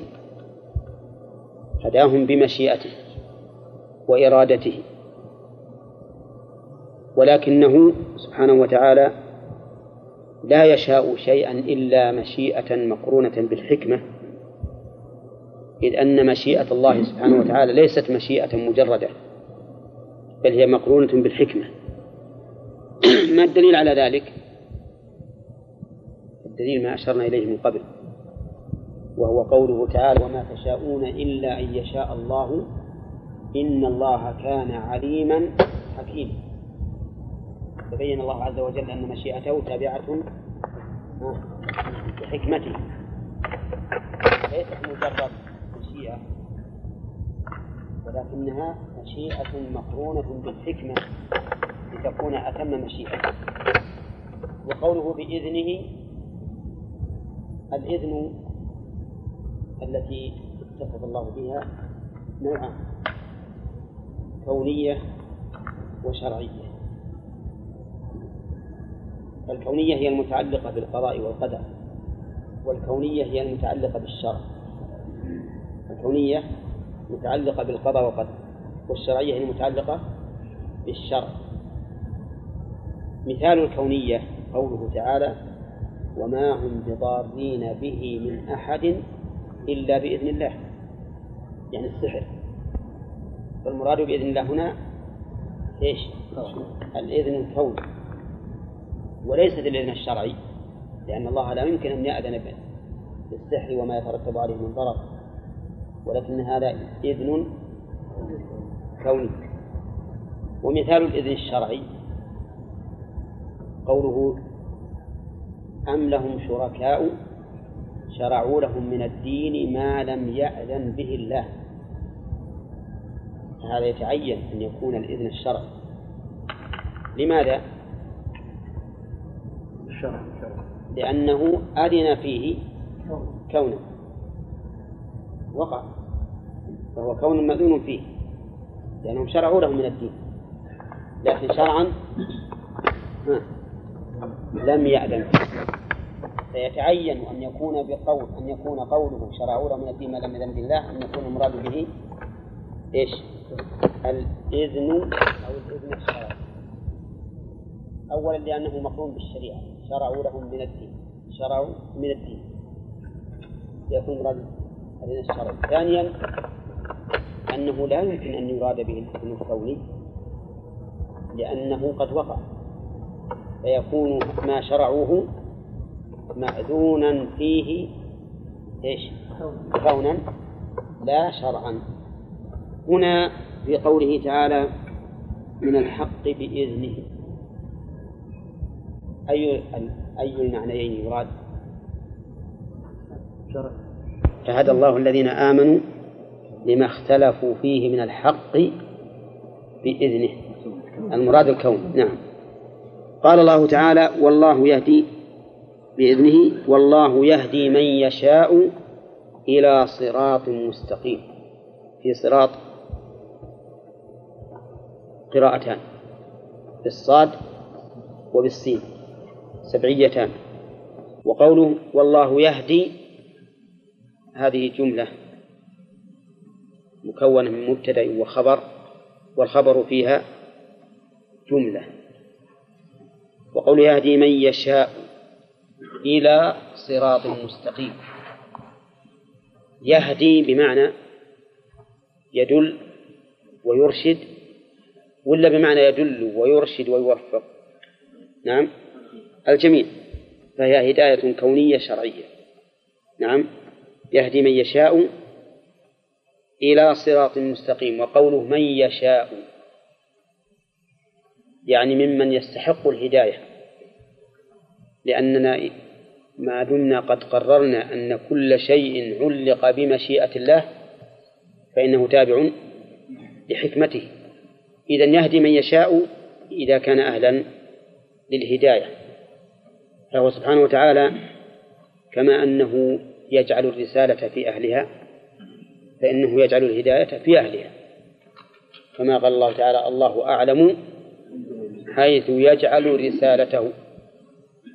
A: هداهم بمشيئته وإرادته. ولكنه سبحانه وتعالى لا يشاء شيئا إلا مشيئة مقرونة بالحكمة إذ أن مشيئة الله سبحانه وتعالى ليست مشيئة مجردة بل هي مقرونة بالحكمة. ما الدليل على ذلك؟ الدليل ما أشرنا إليه من قبل وهو قوله تعالى وما تشاءون إلا أن يشاء الله إن الله كان عليما حكيما تبين الله عز وجل أن مشيئته تابعة لحكمته. ليست مجرد مشيئة ولكنها مشيئة مقرونة بالحكمة. لتكون أتم مشيئة وقوله بإذنه الإذن التي اتصف الله بها نوعان كونية وشرعية. الكونية هي المتعلقة بالقضاء والقدر والكونية هي المتعلقة بالشرع. الكونية متعلقة بالقضاء والقدر والشرعية هي المتعلقة بالشرع. مثال الكونية قوله تعالى وما هم بضارين به من أحد إلا بإذن الله. يعني السحر. فالمراد بإذن الله هنا إيش؟ الإذن الكوني وليست الإذن الشرعي لأن الله لا يمكن أن يأذن بالسحر وما يترتب عليه من ضرر. ولكن هذا إذن كوني. ومثال الإذن الشرعي قوله أم لهم شركاء شرعوا لهم من الدين ما لم يأذن به الله. هذا يتعين أن يكون الإذن الشرعي لماذا؟ لأنه أذن فيه كونه وقع. فهو كون مأذون فيه. لأنهم شرعوا له من الدين. لكن شرعا ها. لم يأذن فيتعين أن يكون بقول أن يكون قوله شرعوا من الدين ما لم يأذن بالله أن يكون المراد به إيش؟ الإذن أو الإذن الشرعي. أولا لأنه مقرون بالشريعة. شرعوا لهم من الدين. شرعوا من الدين. يكون مراد الإذن الشرعي. ثانيا أنه لا يمكن أن يراد به الإذن الكوني لأنه قد وقع. فيكون ما شرعوه مأذونا فيه إيش؟ كونا لا شرعا. هنا في قوله تعالى من الحق بإذنه. أي أي المعنيين يراد؟ فهدى الله الذين آمنوا لما اختلفوا فيه من الحق بإذنه. المراد الكون. نعم. قال الله تعالى والله يهدي بإذنه والله يهدي من يشاء إلى صراط مستقيم. في صراط قراءتان بالصاد وبالسين سبعيتان. وقوله والله يهدي هذه جملة مكونة من مبتدأ وخبر والخبر فيها جملة. وقول يهدي من يشاء إلى صراط مستقيم. يهدي بمعنى يدل ويرشد ولا بمعنى يدل ويرشد ويوفق؟ نعم. الجميع فهي هداية كونية شرعية. نعم. يهدي من يشاء إلى صراط مستقيم. وقوله من يشاء. يعني ممن يستحق الهداية. لأننا ما دمنا قد قررنا أن كل شيء علق بمشيئة الله فإنه تابع لحكمته. إذا يهدي من يشاء إذا كان أهلا للهداية. فهو سبحانه وتعالى كما أنه يجعل الرسالة في أهلها فإنه يجعل الهداية في أهلها. كما قال الله تعالى الله أعلم حيث يجعل رسالته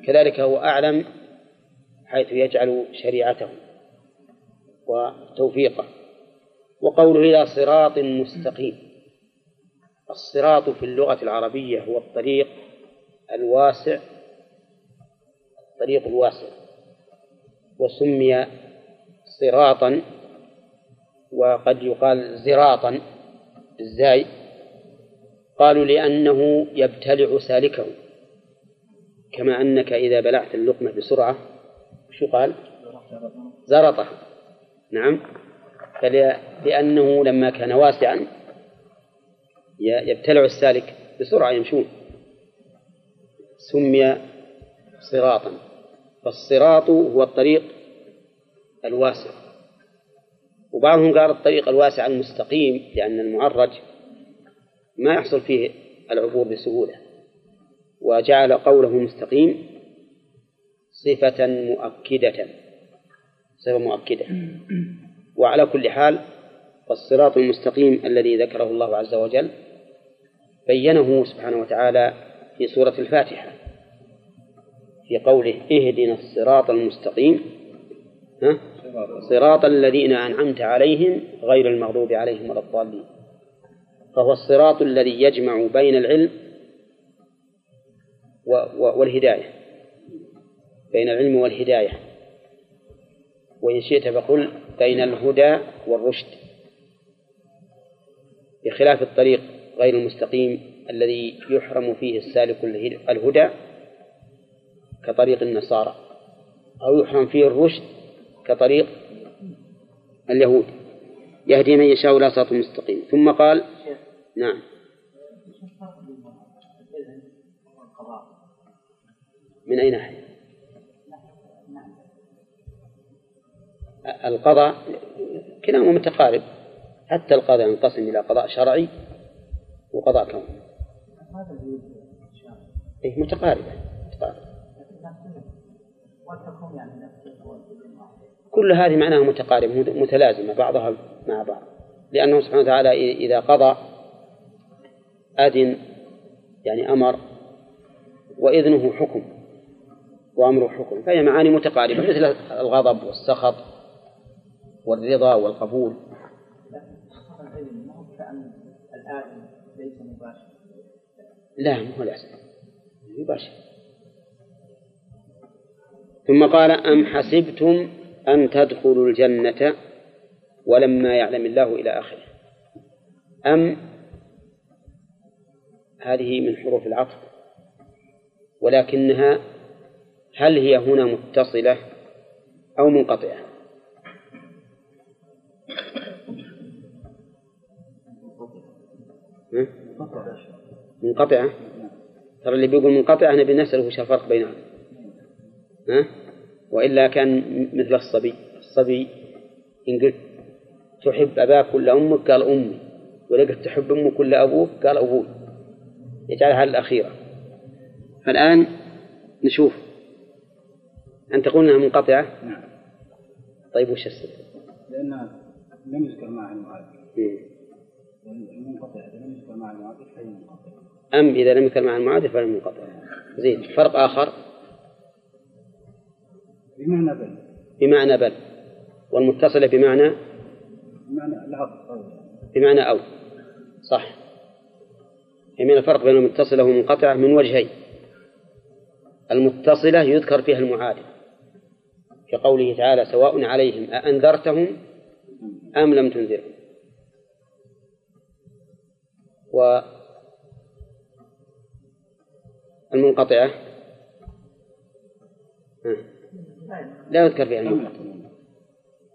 A: كذلك هو أعلم حيث يجعل شريعته وتوفيقه. وقوله إلى صراط مستقيم الصراط في اللغة العربية هو الطريق الواسع الطريق الواسع. وسمي صراطا وقد يقال زراطا الزاي. قالوا لأنه يبتلع سالكه. كما أنك إذا بلعت اللقمة بسرعة شو قال؟ زرطه نعم. لأنه لما كان واسعا يبتلع السالك بسرعة يمشون. سمي صراطا. فالصراط هو الطريق الواسع. وبعضهم قال الطريق الواسع المستقيم لأن المعرج ما يحصل فيه العبور بسهولة. وجعل قوله مستقيم صفة مؤكدة. صفة مؤكدة. وعلى كل حال فالصراط المستقيم الذي ذكره الله عز وجل بينه سبحانه وتعالى في سورة الفاتحة في قوله اهدنا الصراط المستقيم ها؟ صراط الذين أنعمت عليهم غير المغضوب عليهم ولا الضالين. فهو الصراط الذي يجمع بين العلم والهداية. بين العلم والهداية. وإن شئت فقل بين الهدى والرشد. بخلاف الطريق غير المستقيم الذي يحرم فيه السالك الهدى كطريق النصارى أو يحرم فيه الرشد كطريق اليهود. يهدي من يشاء إلى صراط مستقيم. ثم قال نعم. من أي ناحية؟ القضاء كلاهما متقارب. حتى القضاء ينقسم إلى قضاء شرعي وقضاء كوني إيه متقاربة. متقاربة. كل هذه معناها متقاربة متلازمة بعضها مع بعض. لأنه سبحانه وتعالى إذا قضى أذن يعني أمر وإذنه حكم وأمره حكم فهي معاني متقاربة مثل الغضب والسخط والرضا والقبول. لا هو الأحسن. مباشر ثم قال أم حسبتم أن تدخلوا الجنة ولما يعلم الله إلى آخره. أم هذه من حروف العطف ولكنها هل هي هنا متصلة أو منقطعة؟ منقطعة؟ ترى اللي بيقول منقطعة نبي نسأله وش الفرق بينها ها؟ وإلا كان مثل الصبي. الصبي إن قلت تحب أباك ولا أمك قال أمي. ولا قلت تحب أمك ولا أبوك قال أبوي. يجعلها الأخيرة. فالآن نشوف. أن تقول أنها منقطعة؟
D: نعم.
A: طيب وش السبب؟
D: لأن لم يذكر معها المعادل
A: إيه.
D: المنقطع إذا لم يذكر معها المعادل فهي منقطع
A: أم إذا لم يذكر مع المعادل فلا منقطع زين فرق آخر.
D: بمعنى بل.
A: بمعنى بل. والمتصلة بمعنى
D: بمعنى العطف
A: بمعنى أو. صح. من الفرق بين المتصلة والمنقطعة من وجهين. المتصلة يذكر فيها المعادل. كقوله تعالى سواء عليهم أأنذرتهم أم لم تنذرهم. والمنقطعة. لا يذكر فيها المنقطعة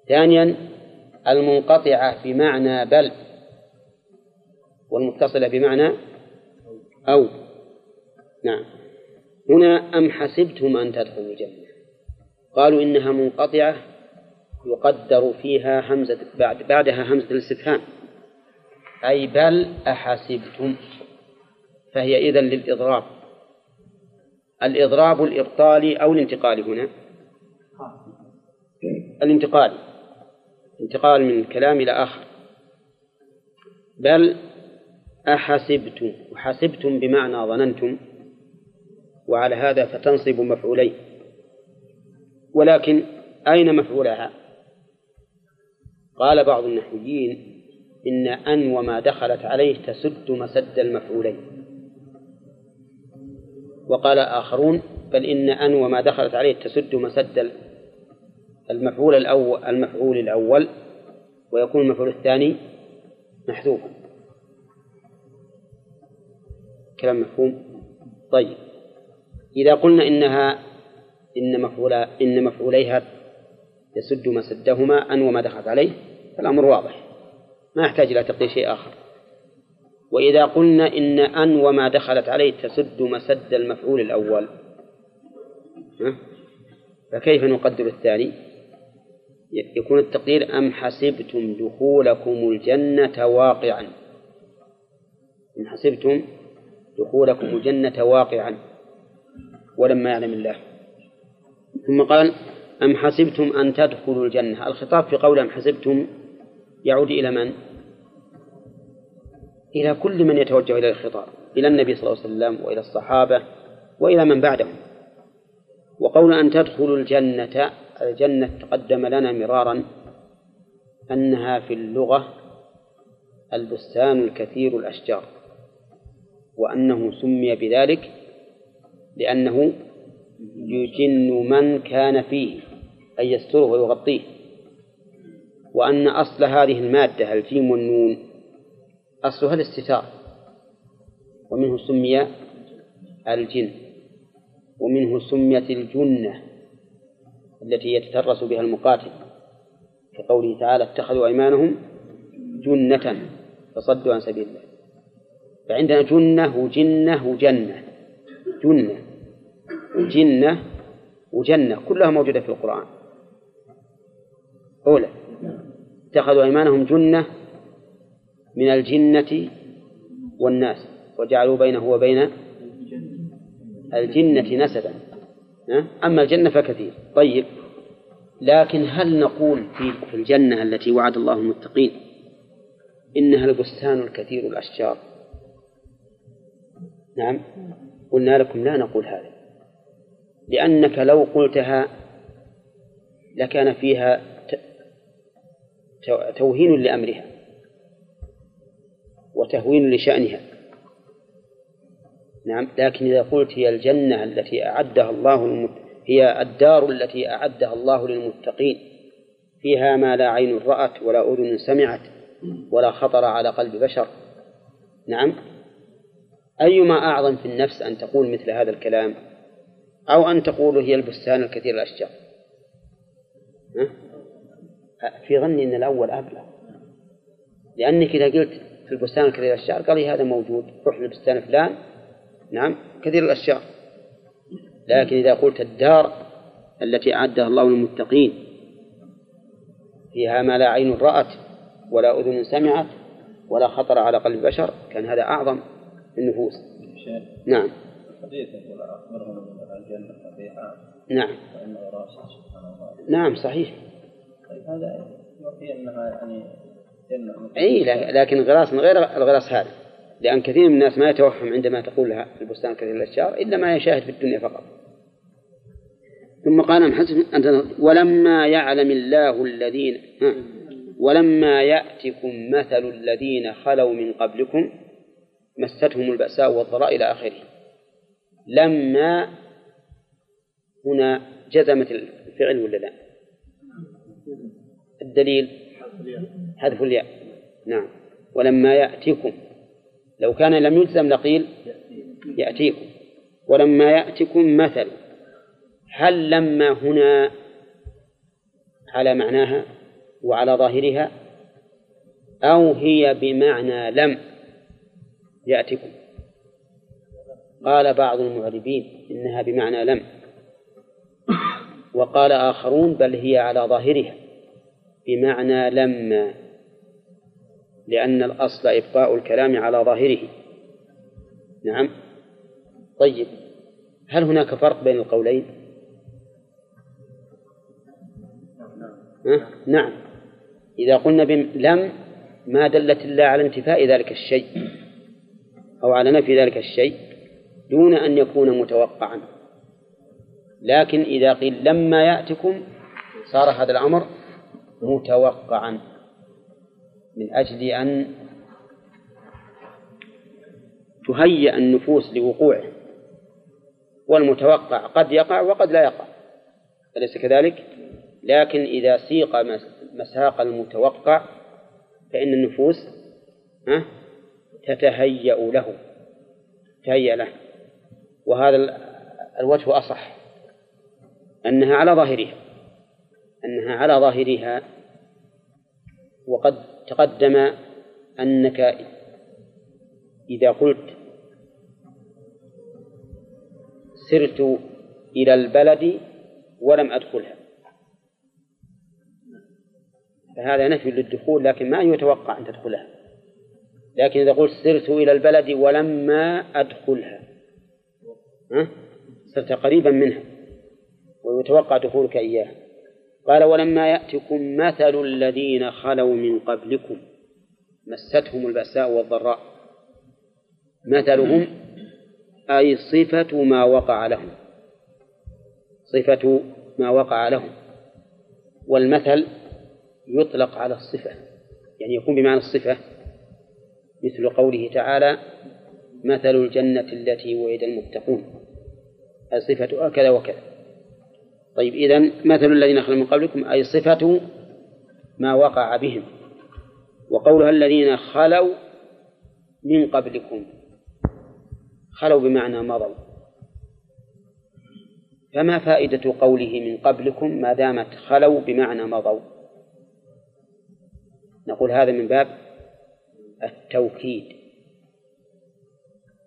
A: ثانيا المنقطعة بمعنى بل والمتصلة بمعنى أو. نعم. هنا أم حسبتم أن تدخلوا الجنة؟ قالوا إنها منقطعة يقدر فيها همزة بعد بعدها همزة الاستفهام. أي بل أحسبتم؟ فهي إذن للإضراب. الإضراب الإبطالي أو الانتقالي هنا. الانتقالي انتقال من كلام إلى آخر. بل أحسبتم وحسبتم بمعنى ظننتم وعلى هذا فتنصب مفعولين. ولكن أين مفعولها؟ قال بعض النحويين إن أن وما دخلت عليه تسد مسد المفعولين. وقال آخرون بل إن أن وما دخلت عليه تسد مسد المفعول الأول المفعول الأول ويكون المفعول الثاني محذوفا. كلام مفهوم؟ طيب. إذا قلنا إنها إن مفعولا إن مفعوليها يسد مسدهما أن وما دخلت عليه فالأمر واضح. ما يحتاج إلى تقدير شيء آخر. وإذا قلنا إن أن وما دخلت عليه تسد مسد المفعول الأول؟ فكيف نقدر الثاني؟ يكون التقدير أم حسبتم دخولكم الجنة واقعا؟ أم حسبتم دخولكم الجنة واقعا ولما يعلم الله. ثم قال أم حسبتم أن تدخلوا الجنة؟ الخطاب في قول أم حسبتم يعود إلى من؟ إلى كل من يتوجه إلى الخطاب إلى النبي صلى الله عليه وسلم وإلى الصحابة وإلى من بعدهم. وقول أن تدخلوا الجنة الجنة تقدم لنا مرارا أنها في اللغة البستان الكثير الأشجار وأنه سمي بذلك لأنه يجن من كان فيه أي يستره ويغطيه وأن أصل هذه المادة الجيم والنون أصلها الاستتار ومنه سمي الجن ومنه سميت الجنة. التي يتترس بها المقاتل. كقوله تعالى اتخذوا أيمانهم جنة فصدوا عن سبيل الله. فعندنا جنة وجنة وجنة. جنة وجنة وجنة كلها موجودة في القرآن. أولى اتخذوا أيمانهم جنة من الجنة والناس وجعلوا بينه وبين الجنة نسبا. أما الجنة فكثير. طيب. لكن هل نقول في الجنة التي وعد الله المتقين إنها البستان الكثير الأشجار؟ نعم. قلنا لكم لا نقول هذا. لأنك لو قلتها لكان فيها توهين لأمرها وتهوين لشأنها. نعم. لكن إذا قلت هي الجنة التي أعدها الله للمت... هي الدار التي أعدها الله للمتقين فيها ما لا عين رأت ولا أذن سمعت ولا خطر على قلب بشر. نعم. أيما أعظم في النفس أن تقول مثل هذا الكلام؟ أو أن تقول هي البستان الكثير الأشجار. في ظني أن الأول أبلغ. لأنك إذا قلت في البستان الكثير الأشجار قال لي هذا موجود روح للبستان فلان نعم كثير الأشجار لكن إذا قلت الدار التي أعدها الله للمتقين فيها ما لا عين رأت ولا أذن سمعت ولا خطر على قلب بشر كان هذا أعظم النفوس. نعم.
F: حديث يقول أخبرهم من الجنة
A: نعم.
F: راسه سبحان الله
A: نعم صحيح.
F: طيب هذا يوحي أنها يعني
A: أي لكن الغراس من غير الغراس هذا. لأن كثير من الناس ما يتوهم عندما تقول لها البستان كثير الأشجار إلا ما يشاهد في الدنيا فقط. ثم قال أم حسب ولما يعلم الله الذين ولما يأتكم مثل الذين خلوا من قبلكم مستهم البأساء والضراء إلى آخره. لما هنا جزمت الفعل ولا لا؟ الدليل؟ حذف الياء. نعم. ولما يأتيكم لو كان لم يجزم لقيل يأتيكم. ولما يأتكم مثل هل لما هنا على معناها وعلى ظاهرها أو هي بمعنى لم يأتكم؟ قال بعض المعربين إنها بمعنى لم. وقال آخرون بل هي على ظاهرها بمعنى لما. لأن الأصل إبقاء الكلام على ظاهره. نعم. طيب. هل هناك فرق بين القولين؟ ها؟ نعم. إذا قلنا لم ما دلت إلا على انتفاء ذلك الشيء أو على نفي ذلك الشيء دون أن يكون متوقعا. لكن إذا قيل لما يأتكم صار هذا الأمر متوقعا. من أجل أن تهيأ النفوس لوقوعه والمتوقع قد يقع وقد لا يقع أليس كذلك؟ لكن إذا سيق مساق المتوقع فإن النفوس تتهيأ له تهيأ له وهذا الوجه أصح أنها على ظاهرها أنها على ظاهرها وقد تقدم أنك إذا قلت سرت إلى البلد ولم أدخلها. فهذا نفي للدخول لكن ما يتوقع أن تدخلها. لكن إذا قلت سرت إلى البلد ولما أدخلها ها؟ صرت قريبا منها ويتوقع دخولك إياها. قال ولما يأتكم مثل الذين خلوا من قبلكم مستهم البأساء والضراء. مثلهم أي صفة ما وقع لهم. صفة ما وقع لهم. والمثل يطلق على الصفة يعني يكون بمعنى الصفة مثل قوله تعالى مثل الجنة التي وعد المتقون صفتها كذا وكذا. طيب إذا مثل الذين خلوا من قبلكم أي صفة ما وقع بهم. وقولها الذين خلوا من قبلكم. خلوا بمعنى مضوا. فما فائدة قوله من قبلكم ما دامت خلوا بمعنى مضوا؟ نقول هذا من باب التوكيد.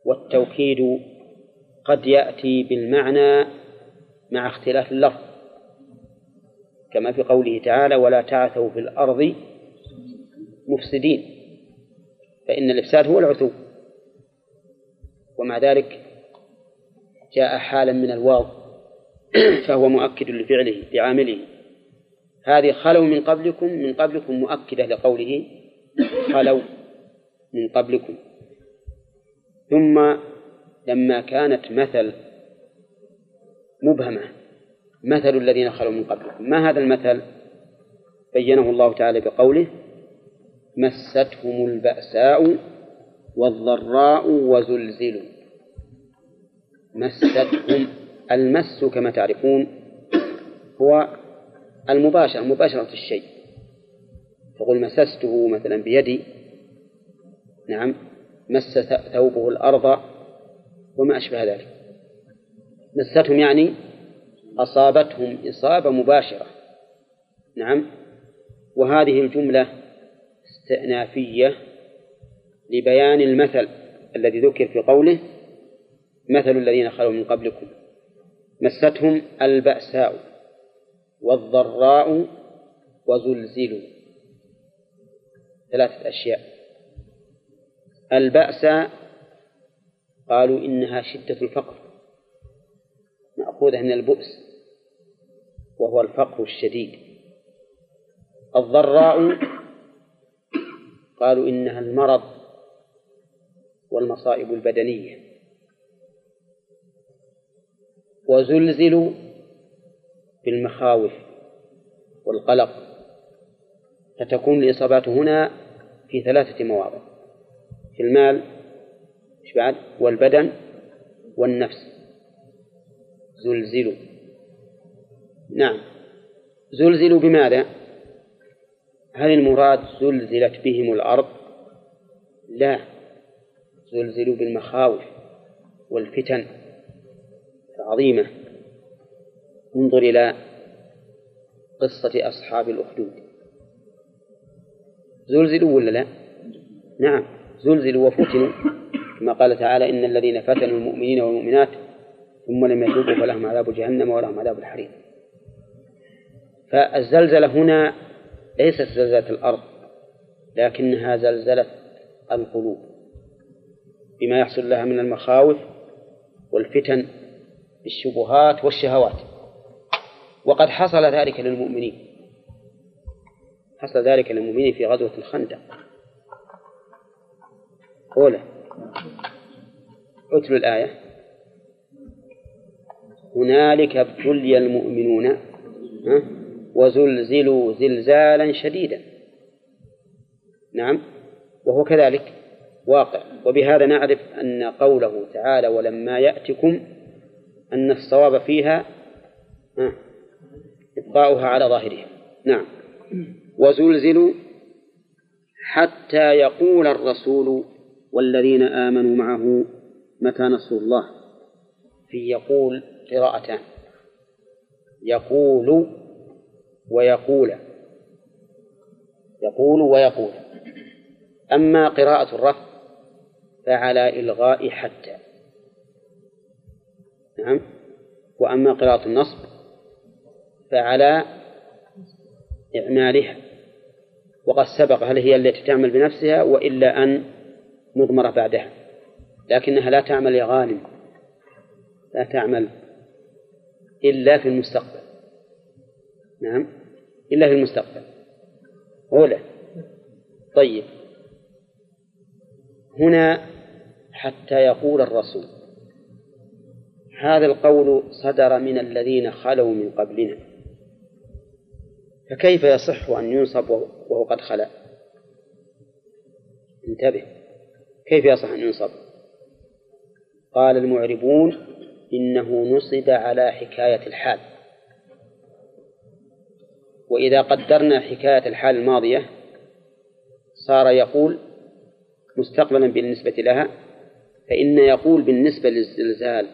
A: والتوكيد قد يأتي بالمعنى مع اختلاف اللفظ كما في قوله تعالى ولا تعثوا في الأرض مفسدين فإن الإفساد هو العثو. ومع ذلك جاء حالا من الواو فهو مؤكد لفعله لعامله هذه خلوا من قبلكم من قبلكم مؤكدة لقوله خلوا من قبلكم. ثم لما كانت مثل مبهمة. مثل الذين خلوا من قبلكم ما هذا المثل؟ بينه الله تعالى بقوله مستهم البأساء والضراء وزلزلوا. مستهم المس كما تعرفون هو المباشر مباشرة الشيء. تقول مسسته مثلا بيدي. نعم مس ثوبه الأرض وما أشبه ذلك. مستهم يعني أصابتهم إصابة مباشرة. نعم. وهذه الجملة استئنافية لبيان المثل الذي ذكر في قوله مثل الذين خلوا من قبلكم. مستهم البأساء والضراء وزلزلوا. ثلاثة أشياء. البأس قالوا إنها شدة الفقر. مأخوذة من البؤس وهو الفقر الشديد. الضراء قالوا إنها المرض والمصائب البدنية. وزلزلوا بالمخاوف والقلق فتكون الإصابات هنا في ثلاثة مواضع في المال بعد؟ والبدن والنفس. زلزلوا. نعم. زلزلوا بماذا؟ هل المراد زلزلت بهم الأرض؟ لا. زلزلوا بالمخاوف والفتن العظيمة. انظر إلى قصة أصحاب الأخدود. زلزلوا ولا لا؟ نعم. زلزلوا وفتنوا. كما قال تعالى إن الذين فتنوا المؤمنين والمؤمنات ثم لم يتوبوا فلهم عذاب جهنم ولهم عذاب الحريق. فالزلزلة هنا ليست زلزلة الأرض لكنها زلزلة القلوب. بما يحصل لها من المخاوف والفتن بالشبهات والشهوات. وقد حصل ذلك للمؤمنين. حصل ذلك للمؤمنين في غزوة الخندق. أولى. اتلوا الآية. هنالك ابتلي المؤمنون وزلزلوا زلزالا شديدا. نعم وهو كذلك واقع. وبهذا نعرف أن قوله تعالى ولما يأتكم أن الصواب فيها إبقاؤها على ظاهرها. نعم. وزلزلوا حتى يقول الرسول والذين آمنوا معه متى نصر الله؟ في يقول قراءتان. يقول ويقول. يقول ويقول. أما قراءة الرفع فعلى إلغاء حتى. نعم. وأما قراءة النصب فعلى إعمالها. وقد سبق هل هي التي تعمل بنفسها وإلا أن مضمرة بعدها. لكنها لا تعمل يا غانم لا تعمل إلا في المستقبل. نعم. إلا في المستقبل. أولى. طيب. هنا حتى يقول الرسول. هذا القول صدر من الذين خلوا من قبلنا. فكيف يصح أن ينصب وهو قد خلا؟ انتبه. كيف يصح أن ينصب؟ قال المعربون إنه نصب على حكاية الحال وإذا قدرنا حكاية الحال الماضية صار يقول مستقبلا بالنسبة لها فإن يقول بالنسبة للزلزال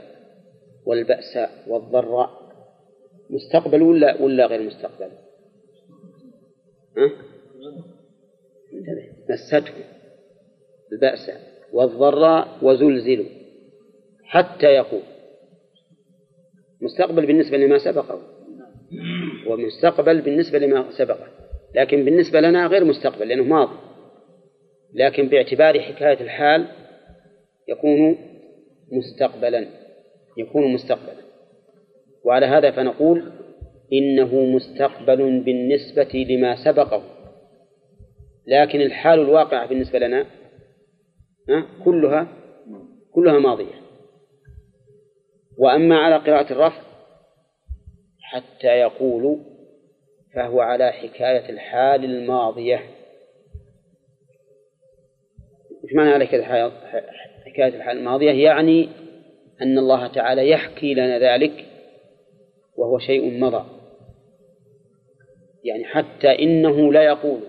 A: والبأساء والضراء مستقبل ولا ولا غير مستقبل؟ ها؟ مسته البأس والضراء وزلزلوا حتى يقول مستقبل بالنسبة لما سبقه. ومستقبل بالنسبة لما سبقه. لكن بالنسبة لنا غير مستقبل لأنه ماضي. لكن باعتبار حكاية الحال يكون مستقبلا يكون مستقبلا. وعلى هذا فنقول إنه مستقبل بالنسبة لما سبقه. لكن الحال الواقعة بالنسبة لنا كلها كلها ماضية. وأما على قراءة الرفع حتى يقول فهو على حكاية الحال الماضية. إيش معنى على حكاية الحال الماضية؟ يعني أن الله تعالى يحكي لنا ذلك وهو شيء مضى. يعني حتى إنه لا يقول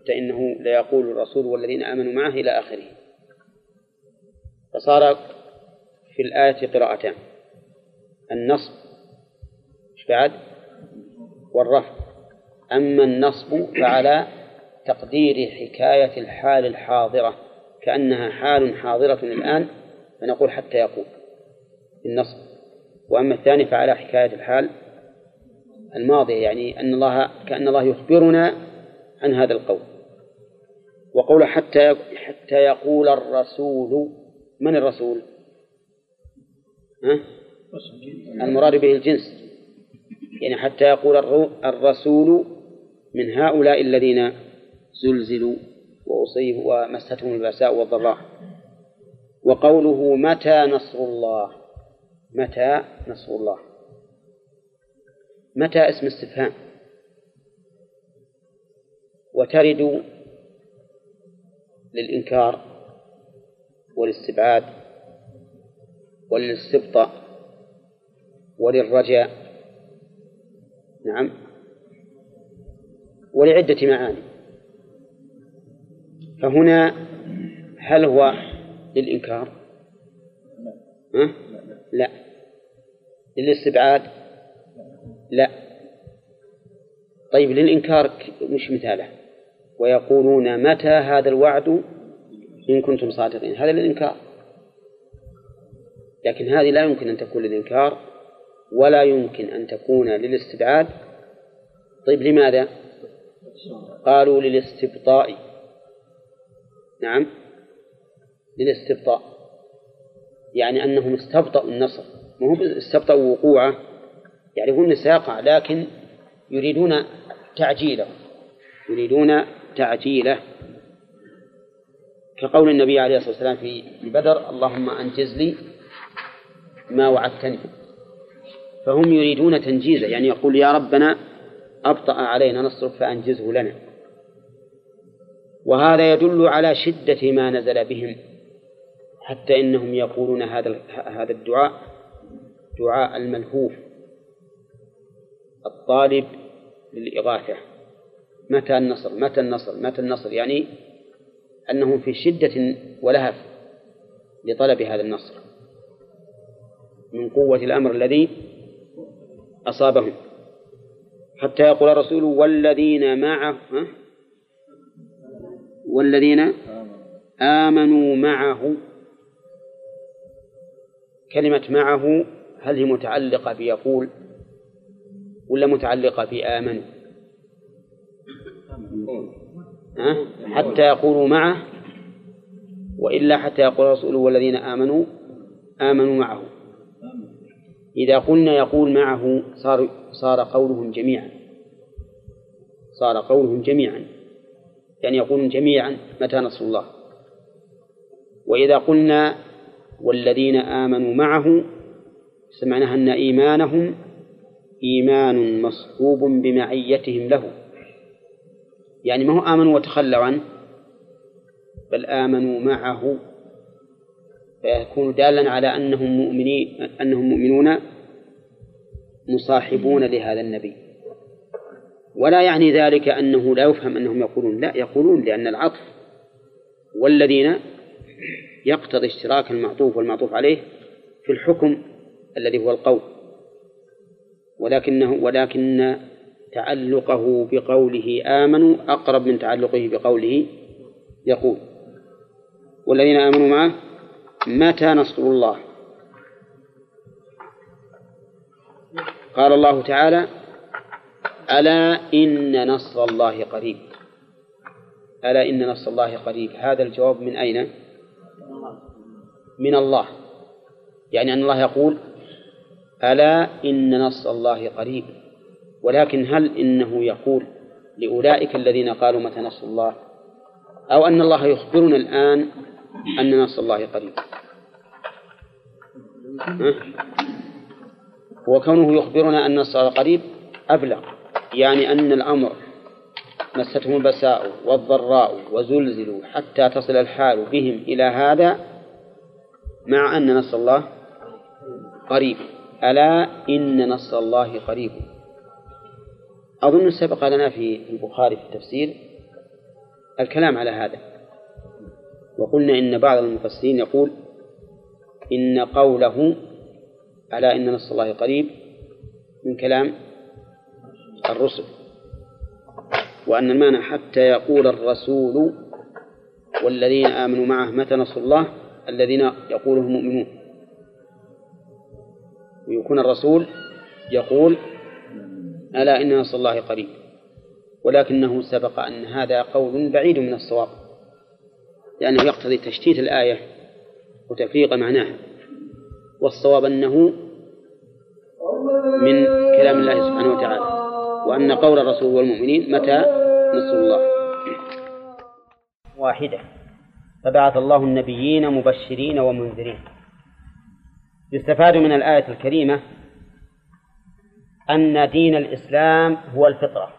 A: حتى إنه لا يقول الرسول والذين آمنوا معه إلى آخره. فصار في الآية قراءتان. النصب بعد؟ والرفع. أما النصب فعلى تقدير حكاية الحال الحاضرة كأنها حال حاضرة الآن فنقول حتى يقول النصب وأما الثاني فعلى حكاية الحال الماضية يعني أن الله كأن الله يخبرنا عن هذا القول. وقول حتى حتى يقول الرسول من الرسول؟ المراد به الجنس. يعني حتى يقول الرسول من هؤلاء الذين زلزلوا وأصيبوا ومستهم البأساء والضراء وقوله متى نصر الله؟ متى نصر الله؟ متى اسم استفهام؟ وترد للإنكار والاستبعاد وللاستبطاء وللرجاء. نعم. ولعدة معاني. فهنا هل هو للإنكار؟ ها؟ لا. للاستبعاد؟ لا. طيب للإنكار مش مثاله. ويقولون متى هذا الوعد إن كنتم صادقين؟ هذا للإنكار. لكن هذه لا يمكن أن تكون للإنكار ولا يمكن أن تكون للاستبعاد. طيب لماذا؟ قالوا للاستبطاء. نعم للاستبطاء. يعني أنهم استبطأوا النصر. ما هو استبطأوا وقوعه. يعرفون سيقع لكن يريدون تعجيله. يريدون تعجيله. كقول النبي عليه الصلاة والسلام في بدر اللهم أنجز لي ما وعدتني. فهم يريدون تنجيزه يعني يقول يا ربنا أبطأ علينا نصرك فأنجزه لنا. وهذا يدل على شدة ما نزل بهم حتى إنهم يقولون هذا هذا الدعاء دعاء الملهوف. الطالب للإغاثة. متى النصر؟ متى النصر؟ متى النصر؟ يعني أنهم في شدة ولهف لطلب هذا النصر. من قوة الأمر الذي أصابهم. حتى يقول الرسول والذين معه والذين آمنوا معه. كلمة معه هل هي متعلقة بيقول ولا متعلقة بآمنوا أه؟ حتى يقولوا معه وإلا حتى يقول الرسول والذين آمنوا آمنوا معه. إذا قلنا يقول معه صار صار قولهم جميعا. صار قولهم جميعا. يعني يقولون جميعا متى نصر الله؟ وإذا قلنا والذين آمنوا معه سمعناها أن إيمانهم إيمان مصحوب بمعيتهم له. يعني ما هو آمنوا وتخلوا عنه؟ بل آمنوا معه فيكون دالا على أنهم مؤمنين أنهم مؤمنون مصاحبون لهذا النبي. ولا يعني ذلك أنه لا يفهم أنهم يقولون لا يقولون لأن العطف والذين يقتضي اشتراك المعطوف والمعطوف عليه في الحكم الذي هو القول. ولكنه ولكن تعلقه بقوله آمنوا أقرب من تعلقه بقوله يقول. والذين آمنوا معه متى نصر الله؟ قال الله تعالى ألا إن نصر الله قريب. ألا إن نصر الله قريب. هذا الجواب من أين؟ من الله. يعني أن الله يقول ألا إن نصر الله قريب. ولكن هل إنه يقول لأولئك الذين قالوا متى نصر الله؟ أو أن الله يخبرنا الآن أن نصر الله قريب؟ وكونه يخبرنا أن الصلاة قريب أبلغ يعني أن الأمر مستهم البساء والضراء وزلزلوا حتى تصل الحال بهم إلى هذا مع أن نصر الله قريب. ألا إن نصر الله قريب. أظن سبق لنا في البخاري في التفسير الكلام على هذا. وقلنا إن بعض المفسرين يقول إن قوله ألا إن نصر الله قريب من كلام الرسل وأن المعنى حتى يقول الرسول والذين آمنوا معه متى نصر الله الذين يقوله المؤمنون ويكون الرسول يقول ألا إن نصر الله قريب ولكنه سبق أن هذا قول بعيد من الصواب. لأنه يقتضي تشتيت الآية وتفريق معناها والصواب أنه من كلام الله سبحانه وتعالى وأن قول الرسول والمؤمنين متى؟ نصر الله. واحدة. فبعث الله النبيين مبشرين ومنذرين. يستفاد من الآية الكريمة أن دين الإسلام هو الفطرة.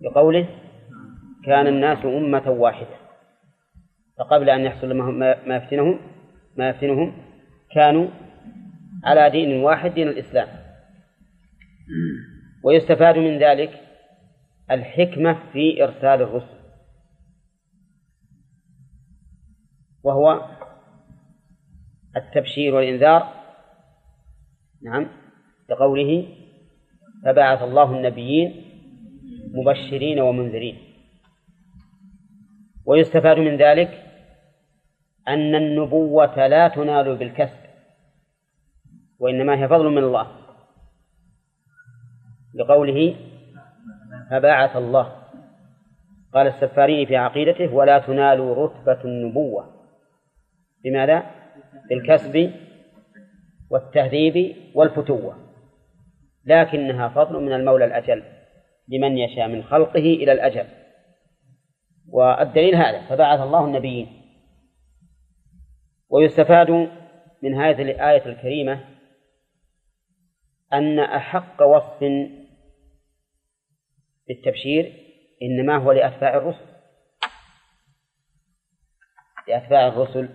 A: بقوله كان الناس أمة واحدة. فقبل أن يحصل ما يفتنهم ما يفتنهم كانوا على دين واحد دين الإسلام. ويستفاد من ذلك الحكمة في إرسال الرسل. وهو التبشير والإنذار. نعم. بقوله فبعث الله النبيين مبشرين ومنذرين. ويستفاد من ذلك أن النبوة لا تنال بالكسب وإنما هي فضل من الله. لقوله فبعث الله قال السفاري في عقيدته ولا تنال رتبة النبوة بماذا؟ بالكسب والتهذيب والفتوة. لكنها فضل من المولى الأجل لمن يشاء من خلقه إلى الأجل. والدليل هذا فبعث الله النبيين. ويستفاد من هذه الآية الكريمة أن أحق وصف بالتبشير إنما هو لأتباع الرسل. لأتباع الرسل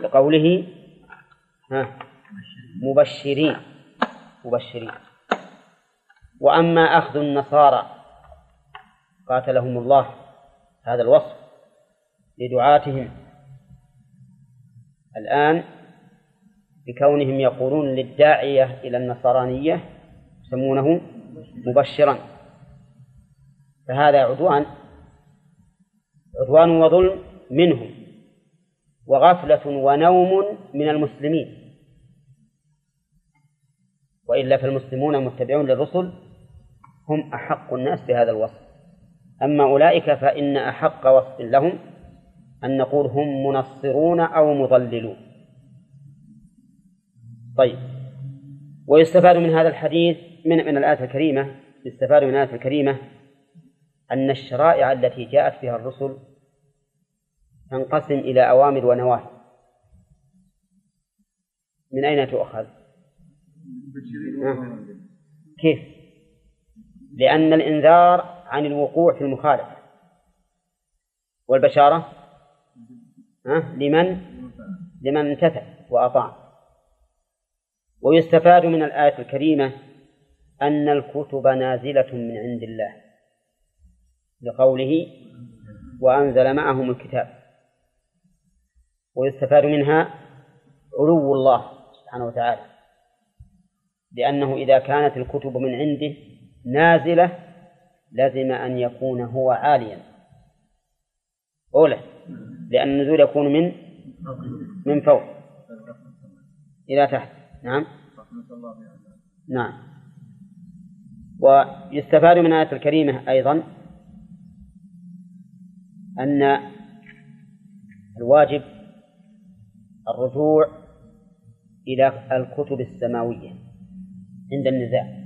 A: لقوله ها مبشرين مبشرين. وأما أخذ النصارى قاتلهم الله هذا الوصف لدعاتهم. الآن بكونهم يقولون للداعية إلى النصرانية يسمونه مبشرا. فهذا عدوان عدوان وظلم منهم وغفلة ونوم من المسلمين. وإلا فالمسلمون المتبعون للرسل هم أحق الناس بهذا الوصف. أما أولئك فإن أحق وصف لهم أن نقول هم منصرون أو مضللون. طيب. ويستفاد من هذا الحديث من من الآية الكريمة يستفاد من الآية الكريمة أن الشرائع التي جاءت بها الرسل تنقسم إلى أوامر ونواهي. من أين تؤخذ؟ كيف؟ لأن الإنذار عن الوقوع في المخالفة والبشارة؟ لمن؟ لمن امتثل وأطاع. ويستفاد من الآية الكريمة أن الكتب نازلة من عند الله لقوله وأنزل معهم الكتاب. ويستفاد منها علو الله سبحانه وتعالى لأنه إذا كانت الكتب من عنده نازلة لزم أن يكون هو عاليا أولى لأن النزول يكون من من فوق. إلى تحت. نعم. نعم. ويستفاد من الآية الكريمة أيضا أن الواجب الرجوع إلى الكتب السماوية عند النزاع.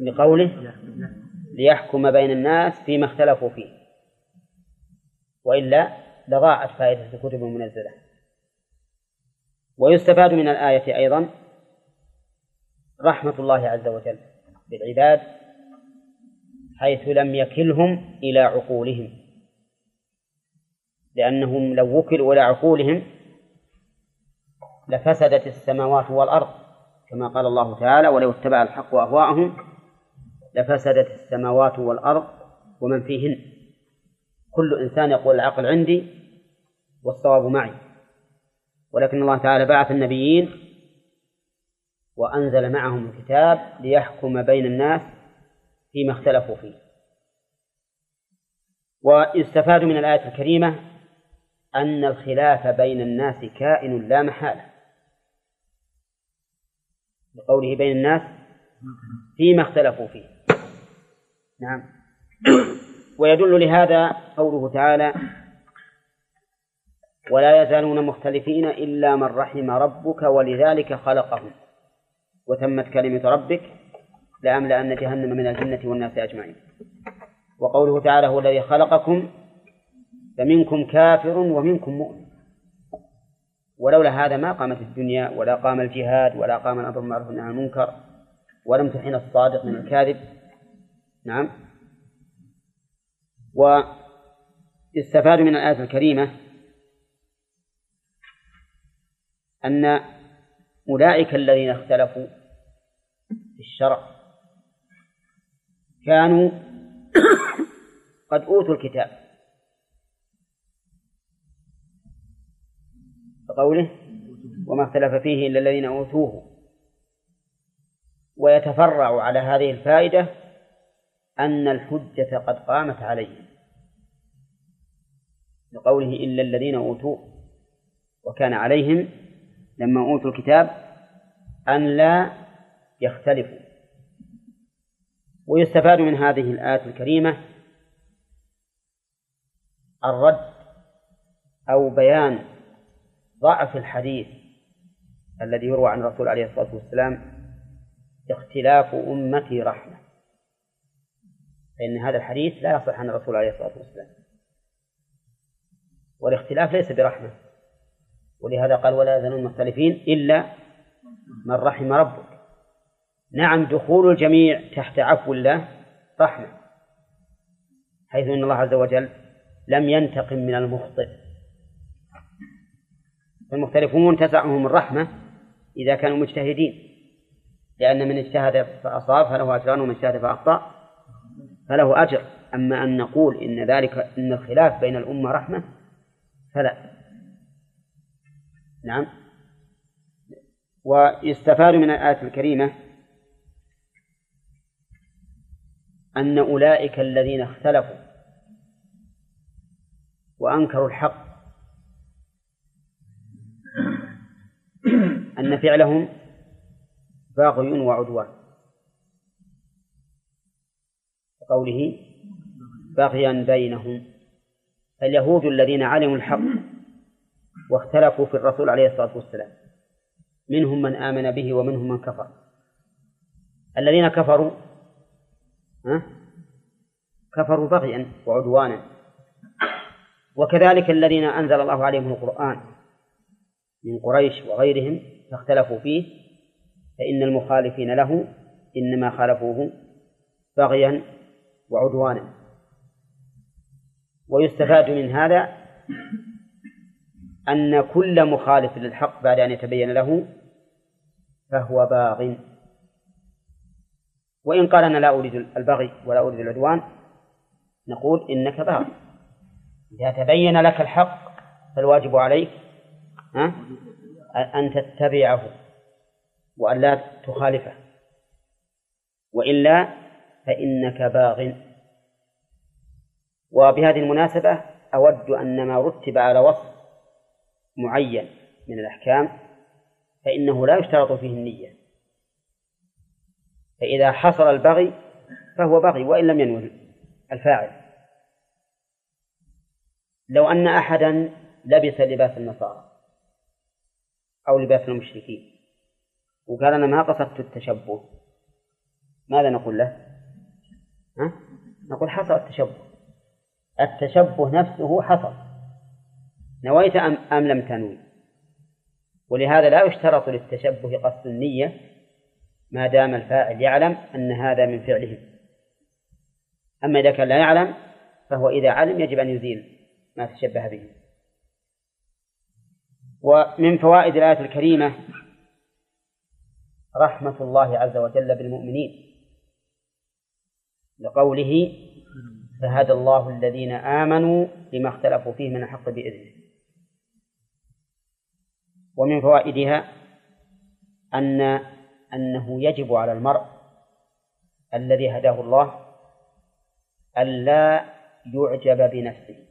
A: لقوله ليحكم بين الناس فيما اختلفوا فيه. وإلا لضاعت فائدة الكتب المنزلة. ويستفاد من الآية أيضا رحمة الله عز وجل بالعباد حيث لم يكلهم إلى عقولهم لأنهم لو وكلوا إلى عقولهم لفسدت السماوات والأرض. كما قال الله تعالى ولو اتبع الحق أهواءهم لفسدت السماوات والأرض ومن فيهن. كل إنسان يقول العقل عندي والصواب معي. ولكن الله تعالى بعث النبيين وأنزل معهم الكتاب ليحكم بين الناس فيما اختلفوا فيه. ويستفاد من الآية الكريمة أن الخلاف بين الناس كائن لا محالة. بقوله بين الناس فيما اختلفوا فيه. نعم. ويدل لهذا قوله تعالى ولا يزالون مختلفين إلا من رحم ربك ولذلك خلقهم. وتمت كلمة ربك لأملأن جهنم من الجنة والناس أجمعين. وقوله تعالى هو الذي خلقكم فمنكم كافر ومنكم مؤمن. ولولا هذا ما قامت الدنيا ولا قام الجهاد ولا قام الأمر بالمعروف عن المنكر ولم تحين الصادق من الكاذب. نعم. ويستفاد من الآية الكريمة أن أولئك الذين اختلفوا في الشرع كانوا قد أوتوا الكتاب. بقوله وما اختلف فيه إلا الذين أوتوه. ويتفرع على هذه الفائدة أن الحجة قد قامت عليهم بقوله إلا الذين أوتوه. وكان عليهم لما أوتوا الكتاب أن لا يختلفوا. ويستفاد من هذه الآية الكريمة الرد أو بيان ضعف الحديث الذي يروى عن الرسول عليه الصلاة والسلام اختلاف أمتي رحمة. فإن هذا الحديث لا يصح عن الرسول عليه الصلاة والسلام. والاختلاف ليس برحمة. ولهذا قال ولا يزالون مختلفين إلا من رحم ربك. نعم دخول الجميع تحت عفو الله رحمة حيث أن الله عز وجل لم ينتقم من المخطئ. فالمختلفون تسعهم الرحمة إذا كانوا مجتهدين لأن من اجتهد فأصاب فله أجران ومن اجتهد فأخطأ فله أجر. أما أن نقول إن ذلك إن الخلاف بين الأمة رحمة فلا. نعم. ويستفاد من الآية الكريمة أن أولئك الذين اختلفوا وأنكروا الحق أن فعلهم باغي وعدوان. قوله بغيا بينهم. اليهود الذين علموا الحق واختلفوا في الرسول عليه الصلاة والسلام. منهم من آمن به ومنهم من كفر. الذين كفروا ها؟ كفروا بغيا وعدوانا. وكذلك الذين أنزل الله عليهم القرآن. من قريش وغيرهم فاختلفوا فيه فإن المخالفين له إنما خالفوه بغيا وعدوانا. ويستفاد من هذا أن كل مخالف للحق بعد أن يتبين له فهو باغ. وإن قال أنا لا أريد البغي ولا أريد العدوان نقول إنك باغ. إذا تبين لك الحق فالواجب عليك أن تتبعه وأن لا تخالفه. وإلا فإنك باغ. وبهذه المناسبة أود أن ما رتب على وصف معين من الأحكام فإنه لا يشترط فيه النية. فإذا حصل البغي فهو بغي وإن لم ينوي الفاعل. لو أن أحدا لبس لباس النصارى. أو لباس المشركين. وقال أنا ما قصدت التشبه. ماذا نقول له؟ ها؟ نقول حصل التشبه. التشبه نفسه حصل. نويت أم, أم لم تنوي. ولهذا لا يشترط للتشبه قصد النية ما دام الفاعل يعلم أن هذا من فعله. أما إذا كان لا يعلم فهو إذا علم يجب أن يزيل ما تشبه به. ومن فوائد الآية الكريمة رحمة الله عز وجل بالمؤمنين. لقوله فهدى الله الذين آمنوا لما اختلفوا فيه من الحق بإذنه. ومن فوائدها أن أنه يجب على المرء الذي هداه الله ألا يعجب بنفسه.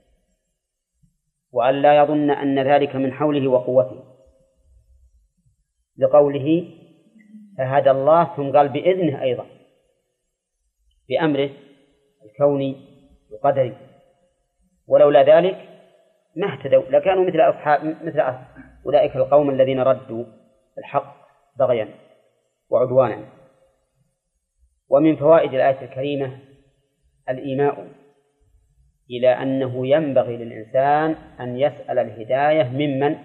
A: وألا يظن أن ذلك من حوله وقوته. لقوله فهدى الله ثم قال بإذنه أيضا. بأمره الكوني القدري ولولا ذلك ما اهتدوا لكانوا مثل أصحاب مثل أولئك القوم الذين ردوا الحق بغيا وعدوانا. ومن فوائد الآية الكريمة الإيماء إلى أنه ينبغي للإنسان أن يسأل الهداية ممن؟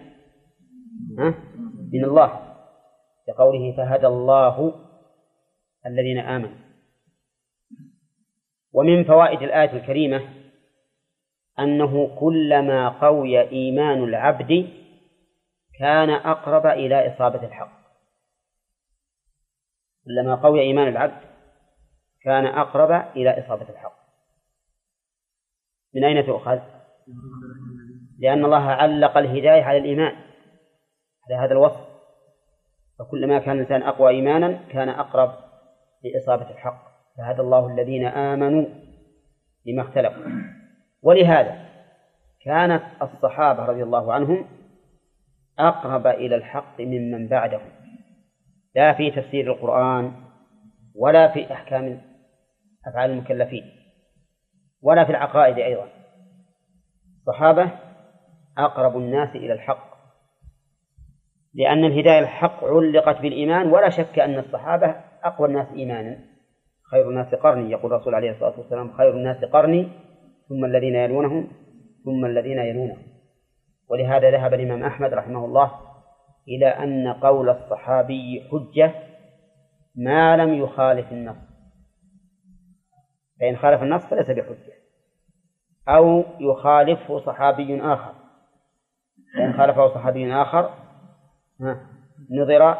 A: ها؟ من الله. لقوله فهدى الله الذين آمنوا. ومن فوائد الآية الكريمة أنه كلما قوي إيمان العبد كان أقرب إلى إصابة الحق. كلما قوي إيمان العبد كان أقرب إلى إصابة الحق. من أين تؤخذ؟ لأن الله علق الهداية على الإيمان على هذا الوصف. فكلما كان الإنسان أقوى إيمانا كان أقرب لإصابة الحق. فهدى الله الذين آمنوا لما اختلفوا. ولهذا كانت الصحابة رضي الله عنهم أقرب إلى الحق ممن بعدهم. لا في تفسير القرآن ولا في أحكام أفعال المكلفين. ولا في العقائد أيضا. الصحابة أقرب الناس إلى الحق. لأن الهداية الحق علقت بالإيمان ولا شك أن الصحابة أقوى الناس إيمانا. خير الناس قرني يقول الرسول عليه الصلاة والسلام خير الناس قرني ثم الذين يلونهم ثم الذين يلونهم. ولهذا ذهب الإمام أحمد رحمه الله إلى أن قول الصحابي حجة ما لم يخالف النص. فإن خالف النص فليس بحجة. أو يخالفه صحابي آخر. فإن خالفه صحابي آخر نظر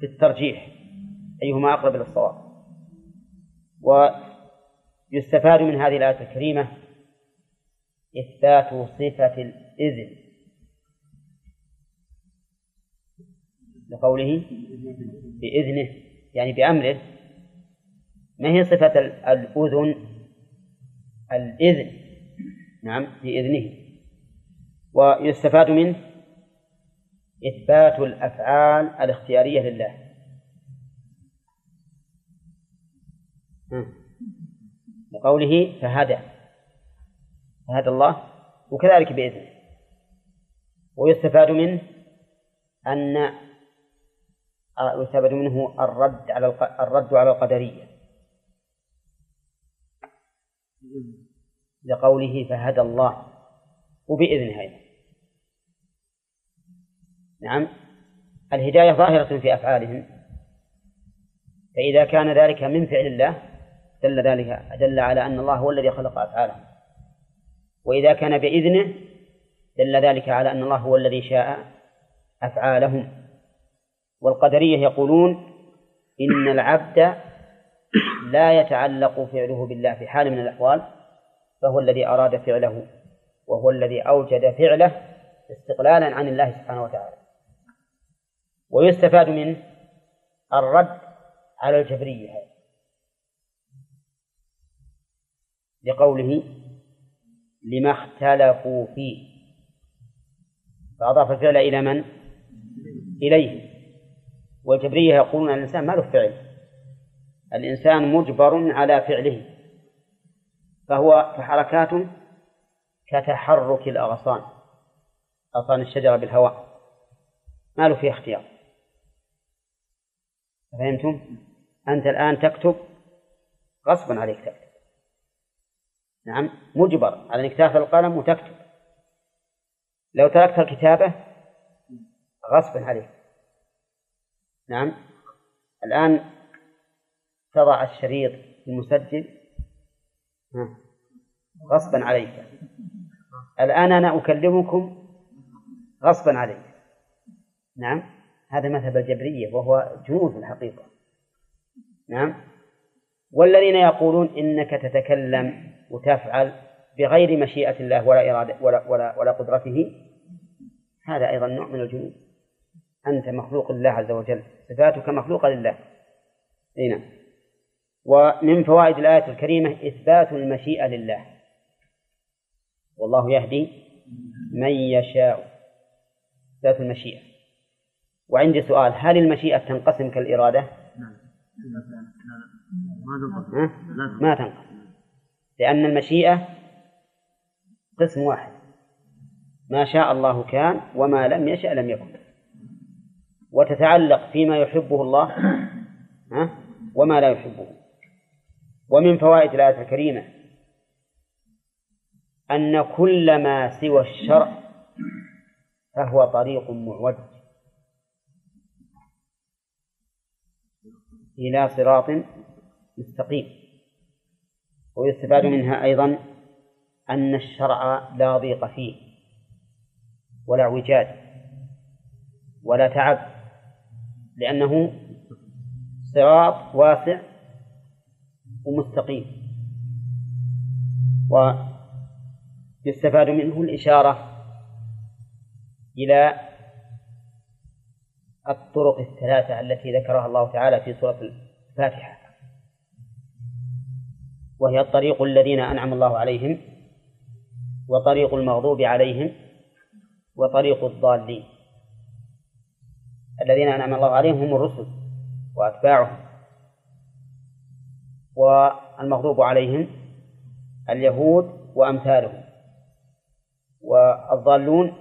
A: في الترجيح أيهما أقرب إلى الصواب. ويستفاد من هذه الآية الكريمة إثبات صفة الإذن. لقوله بإذنه يعني بأمره. ما هي صفة الأذن؟ الإذن. نعم بإذنه ويستفاد منه إثبات الأفعال الاختيارية لله. لقوله فهدى. فهدى الله وكذلك بإذنه. ويستفاد منه أن يستفاد منه الرد على الرد على القدرية. لقوله فهدى الله وبإذنه أيضا. نعم. الهداية ظاهرة في أفعالهم. فإذا كان ذلك من فعل الله دل ذلك دل على أن الله هو الذي خلق أفعالهم. وإذا كان بإذنه دل ذلك على أن الله هو الذي شاء أفعالهم. والقدرية يقولون إن العبد لا يتعلق فعله بالله في حال من الأحوال فهو الذي أراد فعله وهو الذي أوجد فعله استقلالا عن الله سبحانه وتعالى. ويستفاد منه الرد على الجبرية لقوله لما اختلفوا فيه. فأضاف الفعل إلى من؟ إليه. والجبرية يقولون أن الإنسان ما له فعل. الإنسان مجبر على فعله فهو فحركاته كتحرك الأغصان أغصان الشجرة بالهواء. ما له فيه اختيار. فهمتم؟ أنت الآن تكتب غصبا عليك تكتب. نعم مجبر على إنك تأخذ القلم وتكتب. لو تركت الكتابة غصبا عليك. نعم الآن تضع الشريط المسجل؟ غصبا عليك. الآن أنا أكلمكم غصبا عليك. نعم. هذا مذهب الجبرية وهو جنون في الحقيقة. نعم. والذين يقولون إنك تتكلم وتفعل بغير مشيئة الله ولا إرادة ولا ولا ولا قدرته هذا أيضا نوع من الجنون أنت مخلوق لله عز وجل. صفاتك مخلوقة لله. أي نعم. ومن فوائد الآية الكريمة إثبات المشيئة لله. والله يهدي من يشاء. إثبات المشيئة. وعندي سؤال هل المشيئة تنقسم كالإرادة؟ ما تنقسم. لأن المشيئة قسم واحد. ما شاء الله كان وما لم يشأ لم يكن. وتتعلق فيما يحبه الله؟ وما لا يحبه. ومن فوائد الآية الكريمة أن كل ما سوى الشرع فهو طريق معوج إلى صراط مستقيم. ويستفاد منها أيضا أن الشرع لا ضيق فيه ولا اعوجاج ولا تعب لأنه صراط واسع ومستقيم. ويستفاد منه الإشارة إلى الطرق الثلاثة التي ذكرها الله تعالى في سورة الفاتحة. وهي الطريق الذين أنعم الله عليهم وطريق المغضوب عليهم وطريق الضالين. الذين أنعم الله عليهم هم الرسل وأتباعهم. والمغضوب عليهم اليهود وأمثالهم والضالون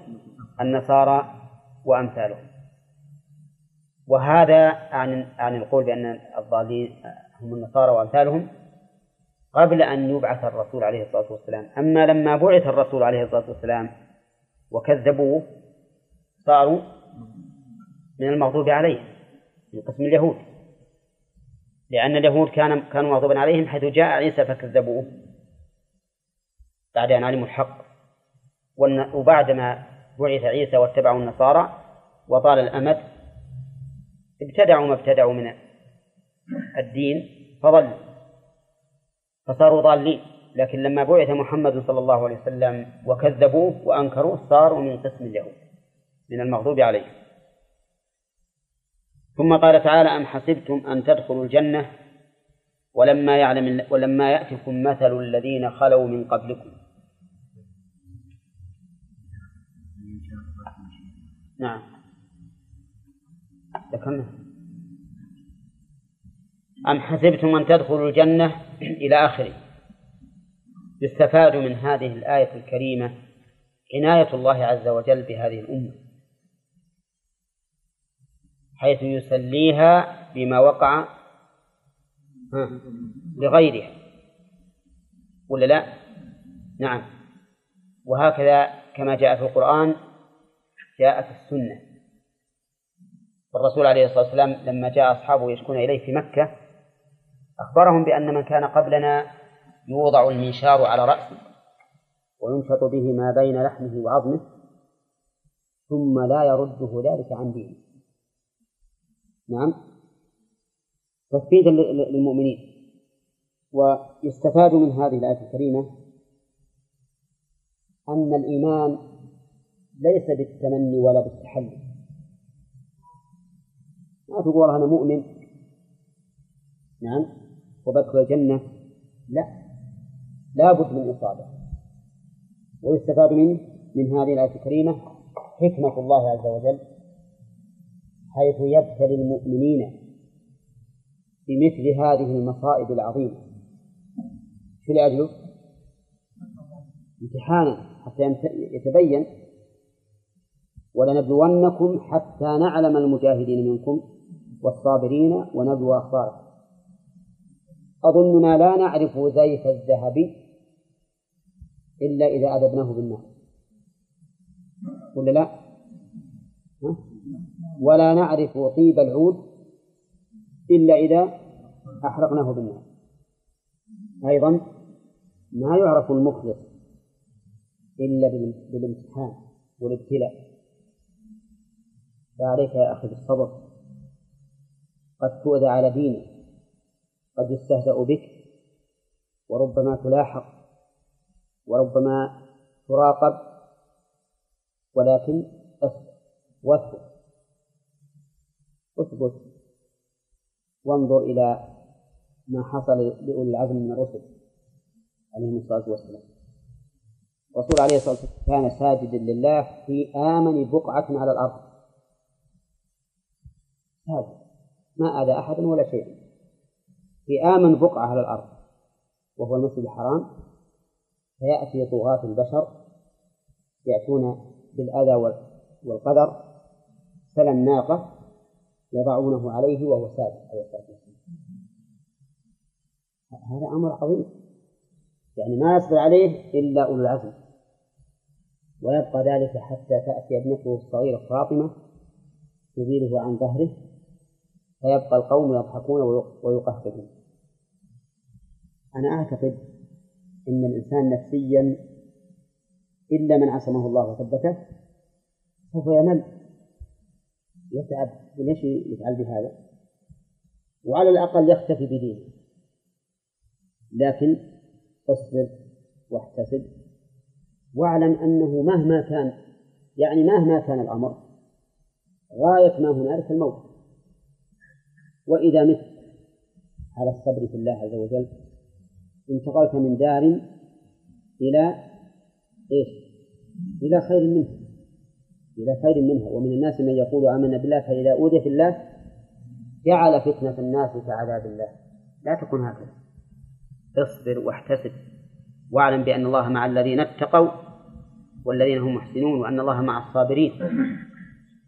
A: النصارى وأمثالهم. وهذا عن عن القول بأن الضالين هم النصارى وأمثالهم قبل أن يبعث الرسول عليه الصلاة والسلام. أما لما بعث الرسول عليه الصلاة والسلام وكذبوه صاروا من المغضوب عليهم من قسم اليهود. لأن اليهود كان كانوا مغضوبا عليهم حيث جاء عيسى فكذبوه. بعد أن علموا الحق. وبعدما بعث عيسى واتبعوا النصارى وطال الأمد ابتدعوا ما ابتدعوا من الدين فضلوا فصاروا ضالين. لكن لما بعث محمد صلى الله عليه وسلم وكذبوه وأنكروه صاروا من قسم اليهود من المغضوب عليهم. ثم قال تعالى أم حسبتم أن تدخلوا الجنة ولما يعلم ولما يأتكم مثل الذين خلوا من قبلكم. نعم. ذكرنا. أم حسبتم أن تدخلوا الجنة إلى آخره. يستفاد من هذه الآية الكريمة عناية الله عز وجل بهذه الأمة. حيث يسليها بما وقع لغيرها. ولا لا؟ نعم. وهكذا كما جاء في القرآن جاء في السنة. والرسول عليه الصلاة والسلام لما جاء أصحابه يشكون إليه في مكة أخبرهم بأن من كان قبلنا يوضع المنشار على رأسه وينشط به ما بين لحمه وعظمه ثم لا يرده ذلك عن دينه. نعم. تثبيتا للمؤمنين. ويستفاد من هذه الآية الكريمة أن الإيمان ليس بالتمني ولا بالتحلي. ما تقول أنا مؤمن؟ نعم. وبدخل الجنة؟ لا. لا بد من إصابة. ويستفاد منه من هذه الآية الكريمة حكمة الله عز وجل. حيث يبتلي المؤمنين بمثل هذه المصائب العظيمة شو لأجله؟ امتحانا حتى يتبين ولنبلونكم حتى نعلم المجاهدين منكم والصابرين ونبلو أخباركم أظننا لا نعرف زيف الذهب إلا إذا أذبناه بالنار ولا لا؟ ها؟ ولا نعرف طيب العود إلا إذا أحرقناه بالنار. أيضا ما يعرف المخلص إلا بالامتحان والابتلاء. فعليك يا أخي بالصبر. قد تؤذى على دينك قد يستهزأ بك وربما تلاحق وربما تراقب ولكن اصبر واثبت اثبت وانظر إلى ما حصل لأولي العزم من الرسل عليهم الصلاة والسلام. الرسول عليه الصلاة والسلام كان ساجدا لله في آمن بقعة على الأرض. هذا ما آذى أحدا ولا شيء. في آمن بقعة على الأرض. وهو المسجد الحرام. فيأتي طغاة البشر. يأتون بالأذى والقدر. سلى الناقة. يضعونه عليه وهو ساجد عليه الصلاة والسلام هذا أمر عظيم. يعني ما يصبر عليه إلا أولو العزم. ويبقى ذلك حتى تأتي ابنته الصغيرة فاطمة تزيله عن ظهره فيبقى القوم يضحكون ويقهقهون. أنا أعتقد أن الإنسان نفسيا إلا من عصمه الله وثبته سوف يمل. يتعب وليش يفعل بهذا؟ وعلى الأقل يختفي بدينه. لكن اصبر واحتسب واعلم أنه مهما كان يعني مهما كان الأمر غاية ما هنالك الموت. وإذا مت على الصبر في الله عز وجل انتقلت من دار إلى إيش؟ إلى خير منها إلى خير منها ومن الناس من يقول آمنا بالله فإذا أوذي في الله جعل فتنة الناس كعذاب الله. لا تكن هكذا. اصبر واحتسب واعلم بأن الله مع الذين اتقوا والذين هم محسنون وأن الله مع الصابرين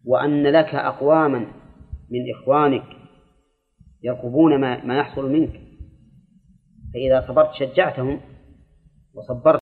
A: وأن لك أقواما من إخوانك يرقبون ما, ما يحصل منك. فإذا صبرت شجعتهم وصبرت